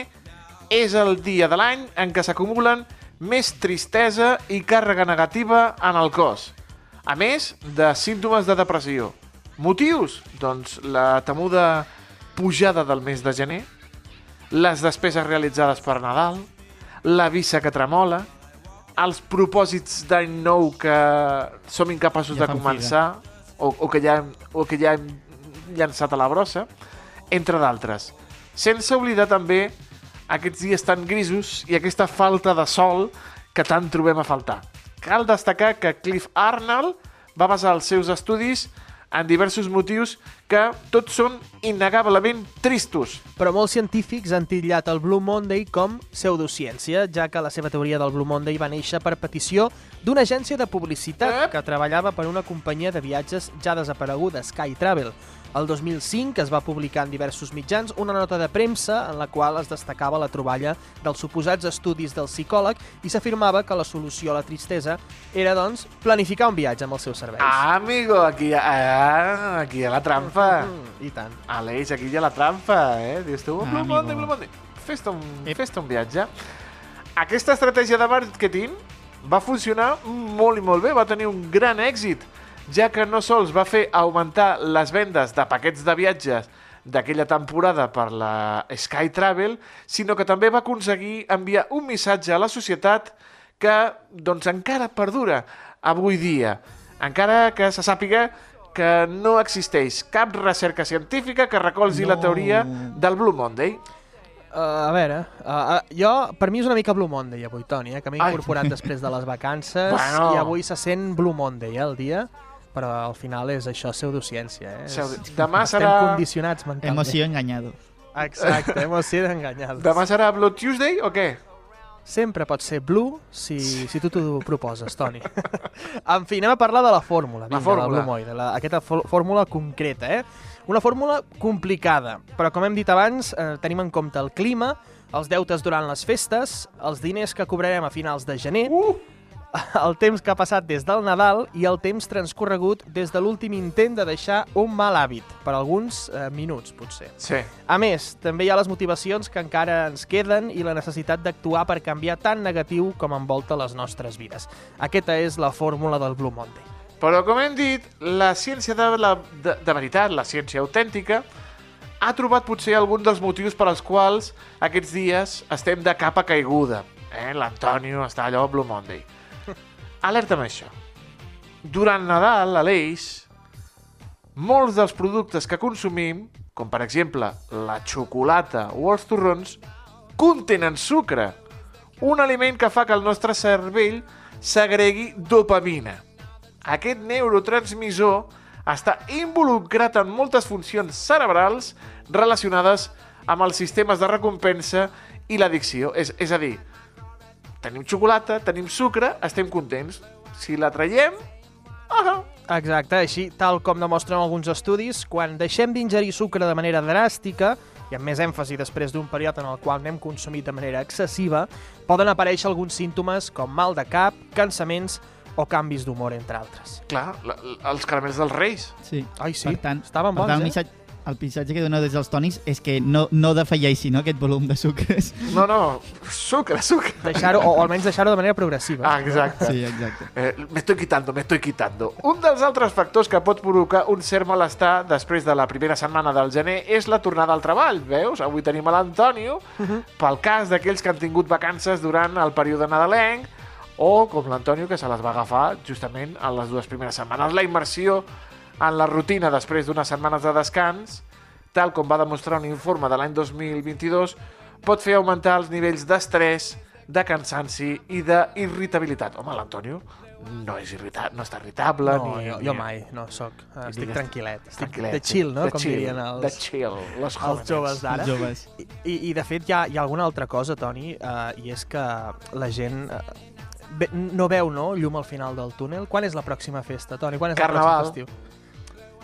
és el dia de l'any en què s'acumulen més tristesa i càrrega negativa en el cos. A més de símptomes de depressió. Motius? Doncs la temuda pujada del mes de gener, les despeses realitzades per Nadal, la visa que tremola, els propòsits d'any nou que som incapaços Ja de començar o, o, que ja hem, o que ja hem llançat a la brossa, entre d'altres. Sense oblidar també aquests dies tan grisos i aquesta falta de sol que tant trobem a faltar. Cal destacar que Cliff Arnold va basar els seus estudis en diversos motius que tots són innegablement tristos. Però molts científics han titllat el Blue Monday com pseudociència, ja que la seva teoria del Blue Monday va néixer per petició d'una agència de publicitat Ep. que treballava per una companyia de viatges ja desapareguda, Sky Travel. El 2005 es va publicar en diversos mitjans una nota de premsa en la qual es destacava la troballa dels suposats estudis del psicòleg i s'afirmava que la solució a la tristesa era, doncs, planificar un viatge amb els seus serveis. Ah, amigo, aquí, ah, aquí hi ha la trampa. Mm, I tant. Aleix, aquí hi ha la trampa, eh? Dius tu, Ah, Blue amigo. Monday, Blue Monday. Fes-te un, fes un viatge. Aquesta estratègia de màrqueting va funcionar molt i molt bé, va tenir un gran èxit, ja que no sols va fer augmentar les vendes de paquets de viatges d'aquella temporada per la Sky Travel, sinó que també va aconseguir enviar un missatge a la societat que doncs, encara perdura avui dia, encara que se sàpiga que no existeix cap recerca científica que recolzi la No. teoria del Blue Monday. Uh, a veure, uh, uh, jo, per mi és una mica Blue Monday avui, Toni, eh, que m'he Ai. incorporat [LAUGHS] després de les vacances Bueno. i avui se sent Blue Monday, eh, el dia, però al final és això, pseudociència, eh? Pseudo- És- Demà Estem serà- condicionats mentalment. Emoció enganyado. Exacte, emoció enganyada. Demà serà Blood Tuesday o què? Sempre pot ser blue si, si tu t'ho proposes, Toni. [LAUGHS] en fi, anem a parlar de la fórmula. La Vinga, fórmula. del Blue Moy, de la, aquesta fó- fórmula concreta, eh? Una fórmula complicada, però com hem dit abans, eh, tenim en compte el clima, els deutes durant les festes, els diners que cobrarem a finals de gener, Uh! [LAUGHS] el temps que ha passat des del Nadal i el temps transcorregut des de l'últim intent de deixar un mal hàbit, per alguns eh, minuts, potser. Sí. A més, també hi ha les motivacions que encara ens queden i la necessitat d'actuar per canviar tan negatiu com envolta les nostres vides. Aquesta és la fórmula del Blue Monday. Però, com hem dit, la ciència de, la, de, de veritat, la ciència autèntica, ha trobat potser algun dels motius per als quals aquests dies estem de capa caiguda. Eh? L'Antonio està allò Blue Monday. Alerta amb això. Durant Nadal, a l'Eix, molts dels productes que consumim, com per exemple la xocolata o els torrons, contenen sucre, un aliment que fa que el nostre cervell segregui dopamina. Aquest neurotransmissor està involucrat en moltes funcions cerebrals relacionades amb els sistemes de recompensa i l'addicció. És, és a dir, tenim xocolata, tenim sucre, estem contents. Si la traiem... Ah, Exacte, així, tal com demostren alguns estudis, quan deixem d'ingerir sucre de manera dràstica, i amb més èmfasi després d'un període en el qual n'hem consumit de manera excessiva, poden aparèixer alguns símptomes com mal de cap, cansaments o canvis d'humor, entre altres. clar, la, la, els caramels dels Reis. Sí. Ai, sí, Per tant, estaven per bons, tant, el eh? missatge, el missatge que dona des dels tonis és que no, no defalleixi no, aquest volum de sucres. No, no, sucre, sucre. Deixar-ho, o, o almenys deixar-ho de manera progressiva. Ah, exacte. Sí, exacte. Eh, me estoy quitando, me estoy quitando. Un dels altres factors que pot provocar un cert malestar després de la primera setmana del gener és la tornada al treball, veus? Avui tenim a l'Antonio, pel cas d'aquells que han tingut vacances durant el període nadalenc, o com l'Antonio, que se les va agafar justament en les dues primeres setmanes. La immersió en la rutina després d'unes setmanes de descans, tal com va demostrar un informe de l'any 2022, pot fer augmentar els nivells d'estrès, de cansanci i d'irritabilitat. Home, l'Antonio no és irritat, no està irritable. No, ni, jo, ni... jo mai, no sóc. Uh, estic digues- tranquil·let. Estic Tranquil·let, de chill, no? de Com chill, dirien els, De chill, les els jóvenes. joves d'ara. Els joves. I, i, I, de fet, hi ha, hi ha alguna altra cosa, Toni, uh, i és que la gent uh, ve, no veu no, llum al final del túnel. Quan és la pròxima festa, Toni? Quan és Carnaval. el pròxim festiu?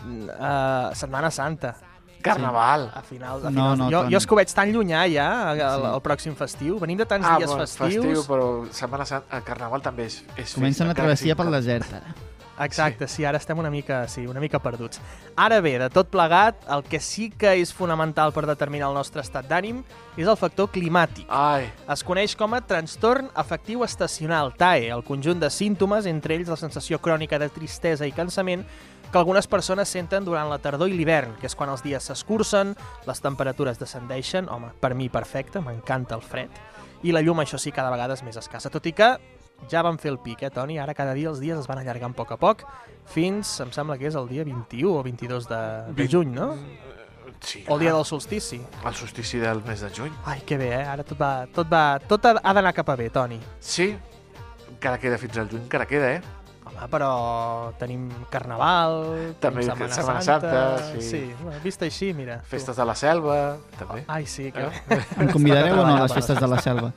Uh, Setmana Santa. Carnaval. A finals, a No, finals. no, jo, jo és que ho veig tan llunyà ja, el, Sí. el pròxim festiu. Venim de tants Ah, dies bon, festius. festiu, però Setmana Santa, el Carnaval també és, és Comença sigui travessia pel desert, ara. Exacte, sí. ara estem una mica, sí, una mica perduts. Ara bé, de tot plegat, el que sí que és fonamental per determinar el nostre estat d'ànim és el factor climàtic. Ai, Es coneix com a trastorn afectiu estacional, TAE, el conjunt de símptomes, entre ells la sensació crònica de tristesa i cansament, que algunes persones senten durant la tardor i l'hivern, que és quan els dies s'escurcen, les temperatures descendeixen, home, per mi perfecte, m'encanta el fred, i la llum, això sí, cada vegada és més escassa, tot i que ja vam fer el pic, eh, Toni? Ara cada dia els dies es van allargant a poc a poc, fins, em sembla que és el dia 21 o 22 de, de Vint- juny, no? sí, O el dia clar. del solstici. El solstici del mes de juny. Ai, que bé, eh? Ara tot va, tot va, tot ha ha d'anar cap a bé, Toni. Sí, encara queda fins al juny, encara queda, eh? Home, però tenim Carnaval, També tenim Setmana, Setmana Santa... Santa, sí. sí. Bueno, vist així, mira. tu. Festes de la selva, també. Ai, sí, que... Eh? [LAUGHS] Em convidareu o no a les festes de la selva?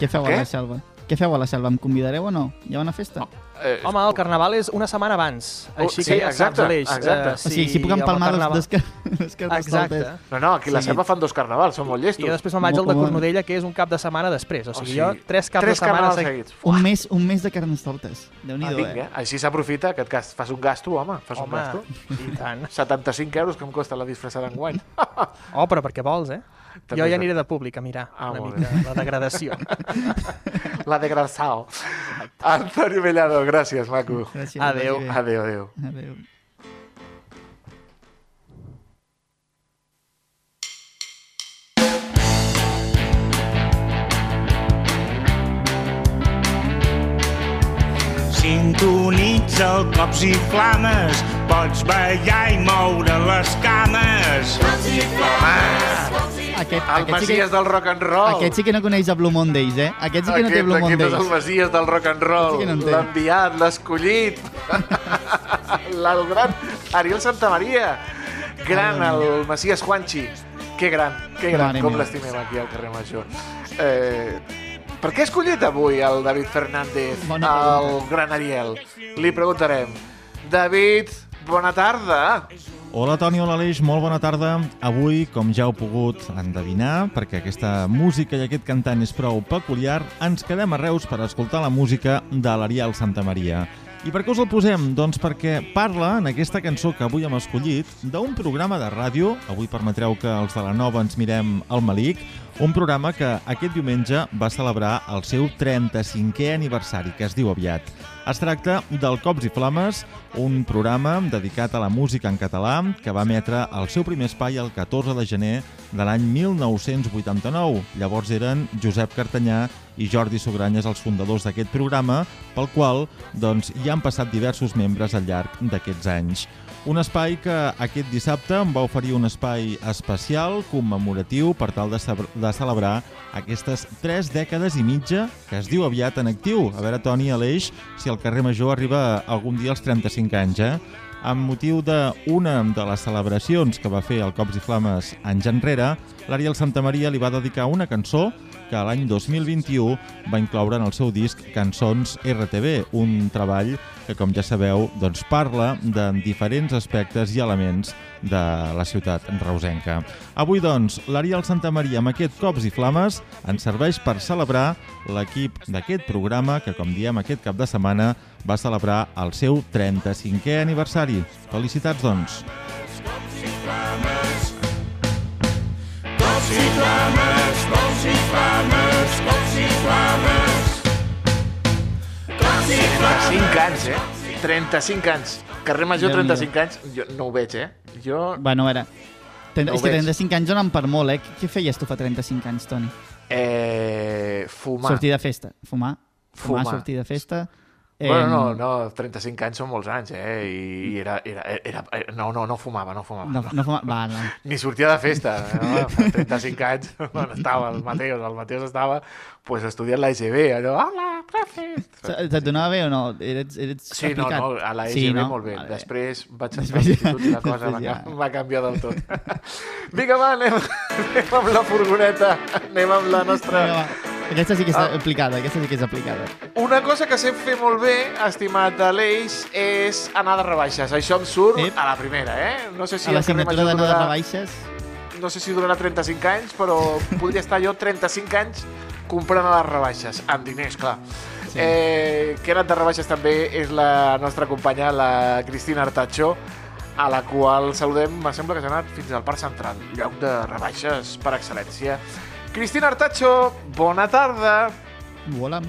Què feu Què? a la selva? Què feu a la selva? Em convidareu o no? Hi ha una festa? Eh, Home, el Carnaval és una setmana abans, Oh, així sí, que ja exacte, saps, Aleix. exacte. Eh, o sigui, si puc empalmar Carnaval- dos, car dos carnestoltes. Exacte. No, no, aquí a la Sí. selva fan dos carnavals, són molt I llestos. jo després me'n vaig al de Cornudella, que és un cap de setmana després. O sigui, sigui, jo tres caps Tres de setmana seguits. seguits. Un mes, un mes de carnestoltes. Ah, Déu-n'hi-do, vinga, eh? així s'aprofita que et gas- fas un gasto, home, fas un Home, gasto. i tant. 75 euros que em costa la disfressada d'enguany. Oh, però perquè vols, eh? També jo ja aniré de públic a mirar Ah, una mica la degradació. [LAUGHS] La de Gransao. Antonio Mellado, gràcies, maco. Gràcies, bé. Adéu, adéu. Adéu. Sintonitza el cops i flames, pots ballar i moure les cames. Cops i flames. Aquest, El aquest, sí Messies que, del rock and roll. aquest sí que no coneix a Blue Mondays, eh? Aquest sí que no té Aquest, Blue aquest és Mondays. el Messies del rock and roll. Aquest sí no. L'enviat, l'escollit. [LAUGHS] el gran Ariel Santamaria. Gran, el Messies Juanchi. Que gran, que gran, Mare com l'estimem aquí al carrer Major. Eh, per què ha escollit avui el David Fernández, el gran Ariel? Li preguntarem. David, bona tarda. Hola Toni, hola Aleix, molt bona tarda. Avui, com ja heu pogut endevinar, perquè aquesta música i aquest cantant és prou peculiar, ens quedem a Reus per escoltar la música de l'Ariel Santamaria. I per què us el posem? Doncs perquè parla, en aquesta cançó que avui hem escollit, d'un programa de ràdio, avui permetreu que els de la Nova ens mirem al Malic, un programa que aquest diumenge va celebrar el seu 35è aniversari, que es diu aviat. Es tracta del Cops i Flames, un programa dedicat a la música en català que va emetre el seu primer espai el 14 de gener de l'any 1989. Llavors eren Josep Cartanyà i Jordi Sogranyes els fundadors d'aquest programa, pel qual doncs, hi han passat diversos membres al llarg d'aquests anys. Un espai que aquest dissabte em va oferir un espai especial, commemoratiu, per tal de, de celebrar aquestes tres dècades i mitja que es diu aviat en actiu. A veure, Toni, Aleix, si el carrer Major arriba algun dia als 35 anys, eh? Amb motiu d'una de les celebracions que va fer el Cops i Flames anys enrere, l'Ariel Santamaria li va dedicar una cançó que l'any 2021 va incloure en el seu disc Cançons RTB, un treball que, com ja sabeu, doncs parla de diferents aspectes i elements de la ciutat reusenca. Avui, doncs, l'Ariel Santamaria amb aquest Cops i Flames ens serveix per celebrar l'equip d'aquest programa que, com diem, aquest cap de setmana va celebrar el seu 35è aniversari. Felicitats, doncs! Cops i flames, cops i flames, cops i flames. Cops i 35 anys, eh? 35 anys. Carrer Major, Déu-n'hi-do. 35 anys. Jo no ho veig, eh? Jo... Bueno, a veure, ten, No és que veig. 35 anys donen per molt, eh? Què feies tu fa 35 anys, Toni? Eh, fumar. Sortir de festa. Fumar. Fumar, Fumar. sortir de festa. Bueno, no, no, 35 anys són molts anys, eh? I, i era, era, era, no, no, no fumava, no fumava. No, no fuma... Va, no. Ni sortia de festa. No? Fa 35 anys, [LAUGHS] on estava el Mateus, el Mateus estava pues, estudiant l'AGB, allò, hola, profe! Et donava bé o no? Eres, eres Sí, no, aplicat? no, a la EGB Sí, no? molt bé. Vale. Després vaig entrar Després a l'institut i la [LAUGHS] cosa va, després ja. va canviar del tot. [LAUGHS] Vinga, va, anem, anem amb la furgoneta, anem amb la nostra... Vinga, va. Aquesta sí que és Ah. aplicada, aquesta sí que és aplicada. Una cosa que sé fer molt bé, estimat Aleix, és anar de rebaixes. Això em surt Ep. a la primera, eh? No sé si a la signatura d'anar de rebaixes... no sé si durarà 35 anys, però [LAUGHS] podria estar jo 35 anys comprant a les rebaixes, amb diners, clar. Sí. Eh, que ha anat de rebaixes també és la nostra companya, la Cristina Artacho, a la qual saludem, me sembla que s'ha anat fins al Parc Central, lloc de rebaixes per excel·lència. Cristina Artacho, bona tarda. Hola.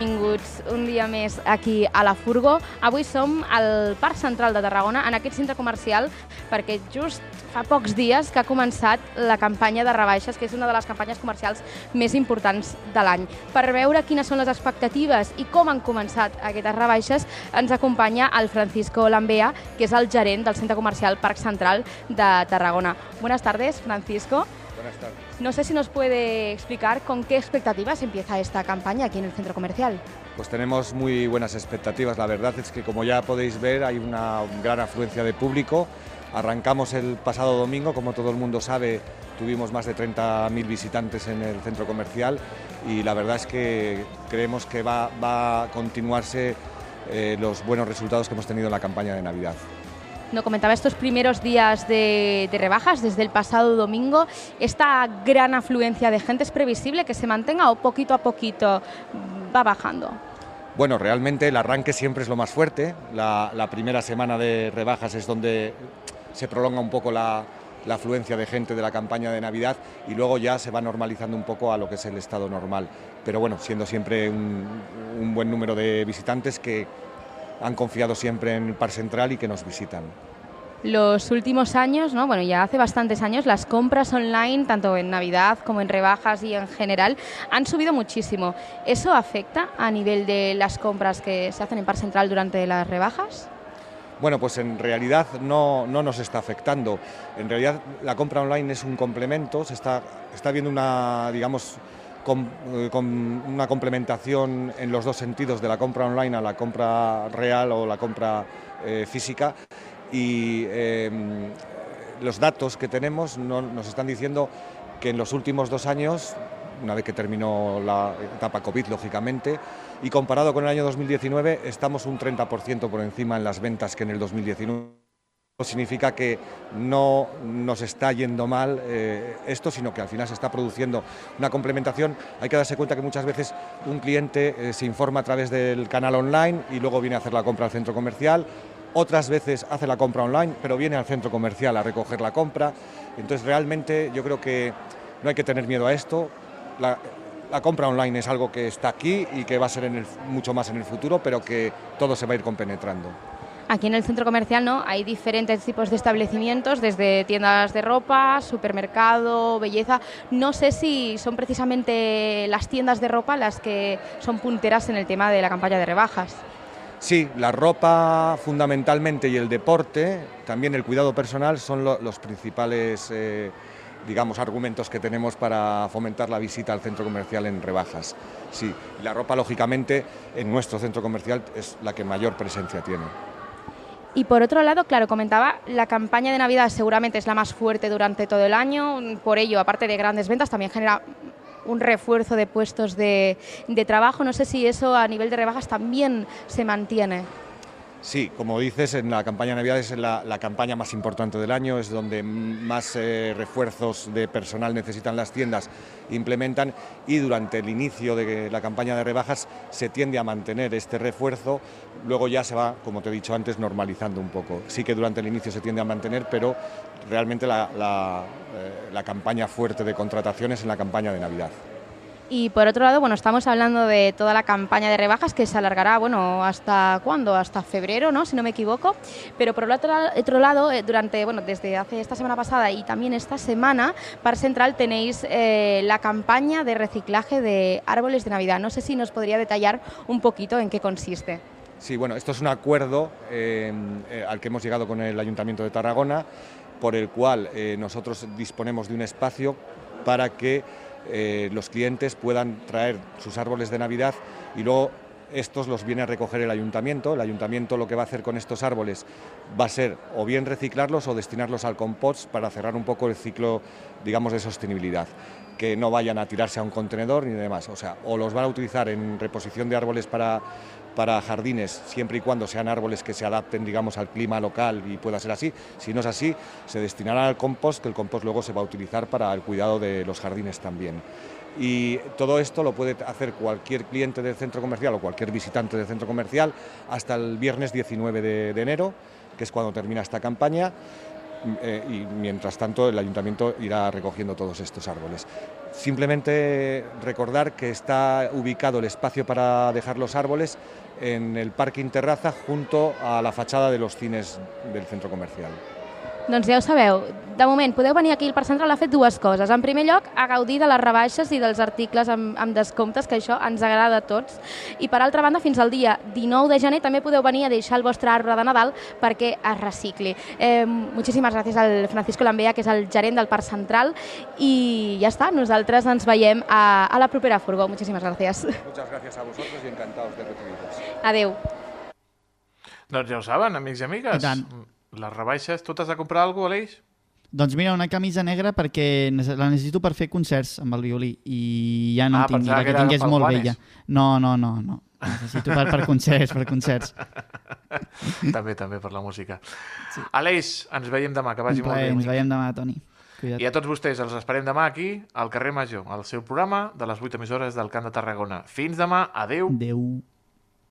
Benvinguts un dia més aquí a la Furgo. Avui som al Parc Central de Tarragona, en aquest centre comercial, perquè just fa pocs dies que ha començat la campanya de rebaixes, que és una de les campanyes comercials més importants de l'any. Per veure quines són les expectatives i com han començat aquestes rebaixes, ens acompanya el Francisco Lambea, que és el gerent del centre comercial Parc Central de Tarragona. Buenas tardes, Francisco. Buenas tardes. No sé si nos puede explicar con qué expectativas empieza esta campaña aquí en el centro comercial. Pues tenemos muy buenas expectativas. La verdad es que, como ya podéis ver, hay una gran afluencia de público. Arrancamos el pasado domingo, como todo el mundo sabe, tuvimos más de 30.000 visitantes en el centro comercial y la verdad es que creemos que va, va a continuarse eh, los buenos resultados que hemos tenido en la campaña de Navidad. No comentaba estos primeros días de, rebajas desde el pasado domingo. ¿Esta gran afluencia de gente es previsible que se mantenga o poquito a poquito va bajando? Bueno, realmente el arranque siempre es lo más fuerte. La, primera semana de rebajas es donde se prolonga un poco la, afluencia de gente de la campaña de Navidad y luego ya se va normalizando un poco a lo que es el estado normal. Pero bueno, siendo siempre un buen número de visitantes que han confiado siempre en el Par Central y que nos visitan. Los últimos años, ¿no? bueno, ya hace bastantes años, las compras online, tanto en Navidad como en rebajas y en general, han subido muchísimo. ¿Eso afecta a nivel de las compras que se hacen en Par Central durante las rebajas? Bueno, pues en realidad no, no nos está afectando. En realidad la compra online es un complemento, se está, está viendo una, digamos, com- eh, una complementación en los dos sentidos de la compra online a la compra real o la compra eh, física y eh, los datos que tenemos no- nos están diciendo que en los últimos dos años, una vez que terminó la etapa COVID, lógicamente, y comparado con el año 2019, estamos un 30% por encima en las ventas que en el 2019. Significa que no nos está yendo mal eh, esto, sino que al final se está produciendo una complementación. Hay que darse cuenta que muchas veces un cliente eh, se informa a través del canal online y luego viene a hacer la compra al centro comercial. Otras veces hace la compra online, pero viene al centro comercial a recoger la compra. Entonces, realmente yo creo que no hay que tener miedo a esto. La, compra online es algo que está aquí y que va a ser mucho más en el futuro, pero que todo se va a ir compenetrando. Aquí en el centro comercial no hay diferentes tipos de establecimientos, desde tiendas de ropa, supermercado, belleza. No sé si son precisamente las tiendas de ropa las que son punteras en el tema de la campaña de rebajas. Sí, la ropa fundamentalmente y el deporte, también el cuidado personal son lo- los principales, eh, digamos, argumentos que tenemos para fomentar la visita al centro comercial en rebajas. Sí, la ropa lógicamente en nuestro centro comercial es la que mayor presencia tiene. Y por otro lado, claro, comentaba, la campaña de Navidad seguramente es la más fuerte durante todo el año. Por ello, aparte de grandes ventas, también genera un refuerzo de puestos de, de trabajo. No sé si eso a nivel de rebajas también se mantiene. Sí, como dices, en la campaña de Navidad es la, campaña más importante del año, es donde más eh, refuerzos de personal necesitan las tiendas, implementan y durante el inicio de la campaña de rebajas se tiende a mantener este refuerzo, luego ya se va, como te he dicho antes, normalizando un poco. Sí que durante el inicio se tiende a mantener, pero realmente la, la, eh, la campaña fuerte de contrataciones en la campaña de Navidad. Y por otro lado, bueno, estamos hablando de toda la campaña de rebajas que se alargará, bueno, ¿hasta cuándo? Hasta febrero, ¿no? Si no me equivoco. Pero por otro, otro lado, eh, durante, bueno, desde hace esta semana pasada y también esta semana, Par Central tenéis eh, la campaña de reciclaje de árboles de Navidad. No sé si nos podría detallar un poquito en qué consiste. Sí, bueno, esto es un acuerdo eh, al que hemos llegado con el Ayuntamiento de Tarragona, por el cual nosotros disponemos de un espacio para que eh, los clientes puedan traer sus árboles de Navidad y luego estos los viene a recoger el ayuntamiento. El ayuntamiento lo que va a hacer con estos árboles va a ser o bien reciclarlos o destinarlos al compost para cerrar un poco el ciclo, digamos, de sostenibilidad. Que no vayan a tirarse a un contenedor ni demás. O sea, o los van a utilizar en reposición de árboles para, para jardines, siempre y cuando sean árboles que se adapten, digamos, al clima local y pueda ser así. Si no es así, se destinarán al compost, que el compost luego se va a utilizar para el cuidado de los jardines también. Y todo esto lo puede hacer cualquier cliente del centro comercial o cualquier visitante del centro comercial hasta el viernes 19 de, enero, que es cuando termina esta campaña. Eh, y mientras tanto el ayuntamiento irá recogiendo todos estos árboles. Simplemente recordar que está ubicado el espacio para dejar los árboles en el parking terraza junto a la fachada de los cines del centro comercial. Doncs ja ho sabeu, de moment podeu venir aquí al Parc Central a fer dues coses. En primer lloc, a gaudir de les rebaixes i dels articles amb, amb descomptes, que això ens agrada a tots. I per altra banda, fins al dia 19 de gener també podeu venir a deixar el vostre arbre de Nadal perquè es recicli. Eh, moltíssimes gràcies al Francisco Lambea, que és el gerent del Parc Central, i ja està, nosaltres ens veiem a, a la propera furgó. Moltíssimes gràcies. Muchas gracias a vosotros y encantados de recibiros. Adeu. Doncs ja ho saben, amics i amigues. I tant. Les rebaixes, tu t'has de comprar alguna cosa, Aleix? Doncs mira, una camisa negra perquè la necessito per fer concerts amb el violí i ja no Ah, en tinc, la que que tinc és molt Juanes. vella. No, no, no, no. Necessito per, per concerts, per concerts. [LAUGHS] també, també, per la música. Sí. Aleix, ens veiem demà, que vagi Un molt plaer, bé. ens veiem demà, Toni. Cuida't. I a tots vostès els esperem demà aquí, al carrer Major, al seu programa de les 8 emissores del Camp de Tarragona. Fins demà, adeu. Adeu.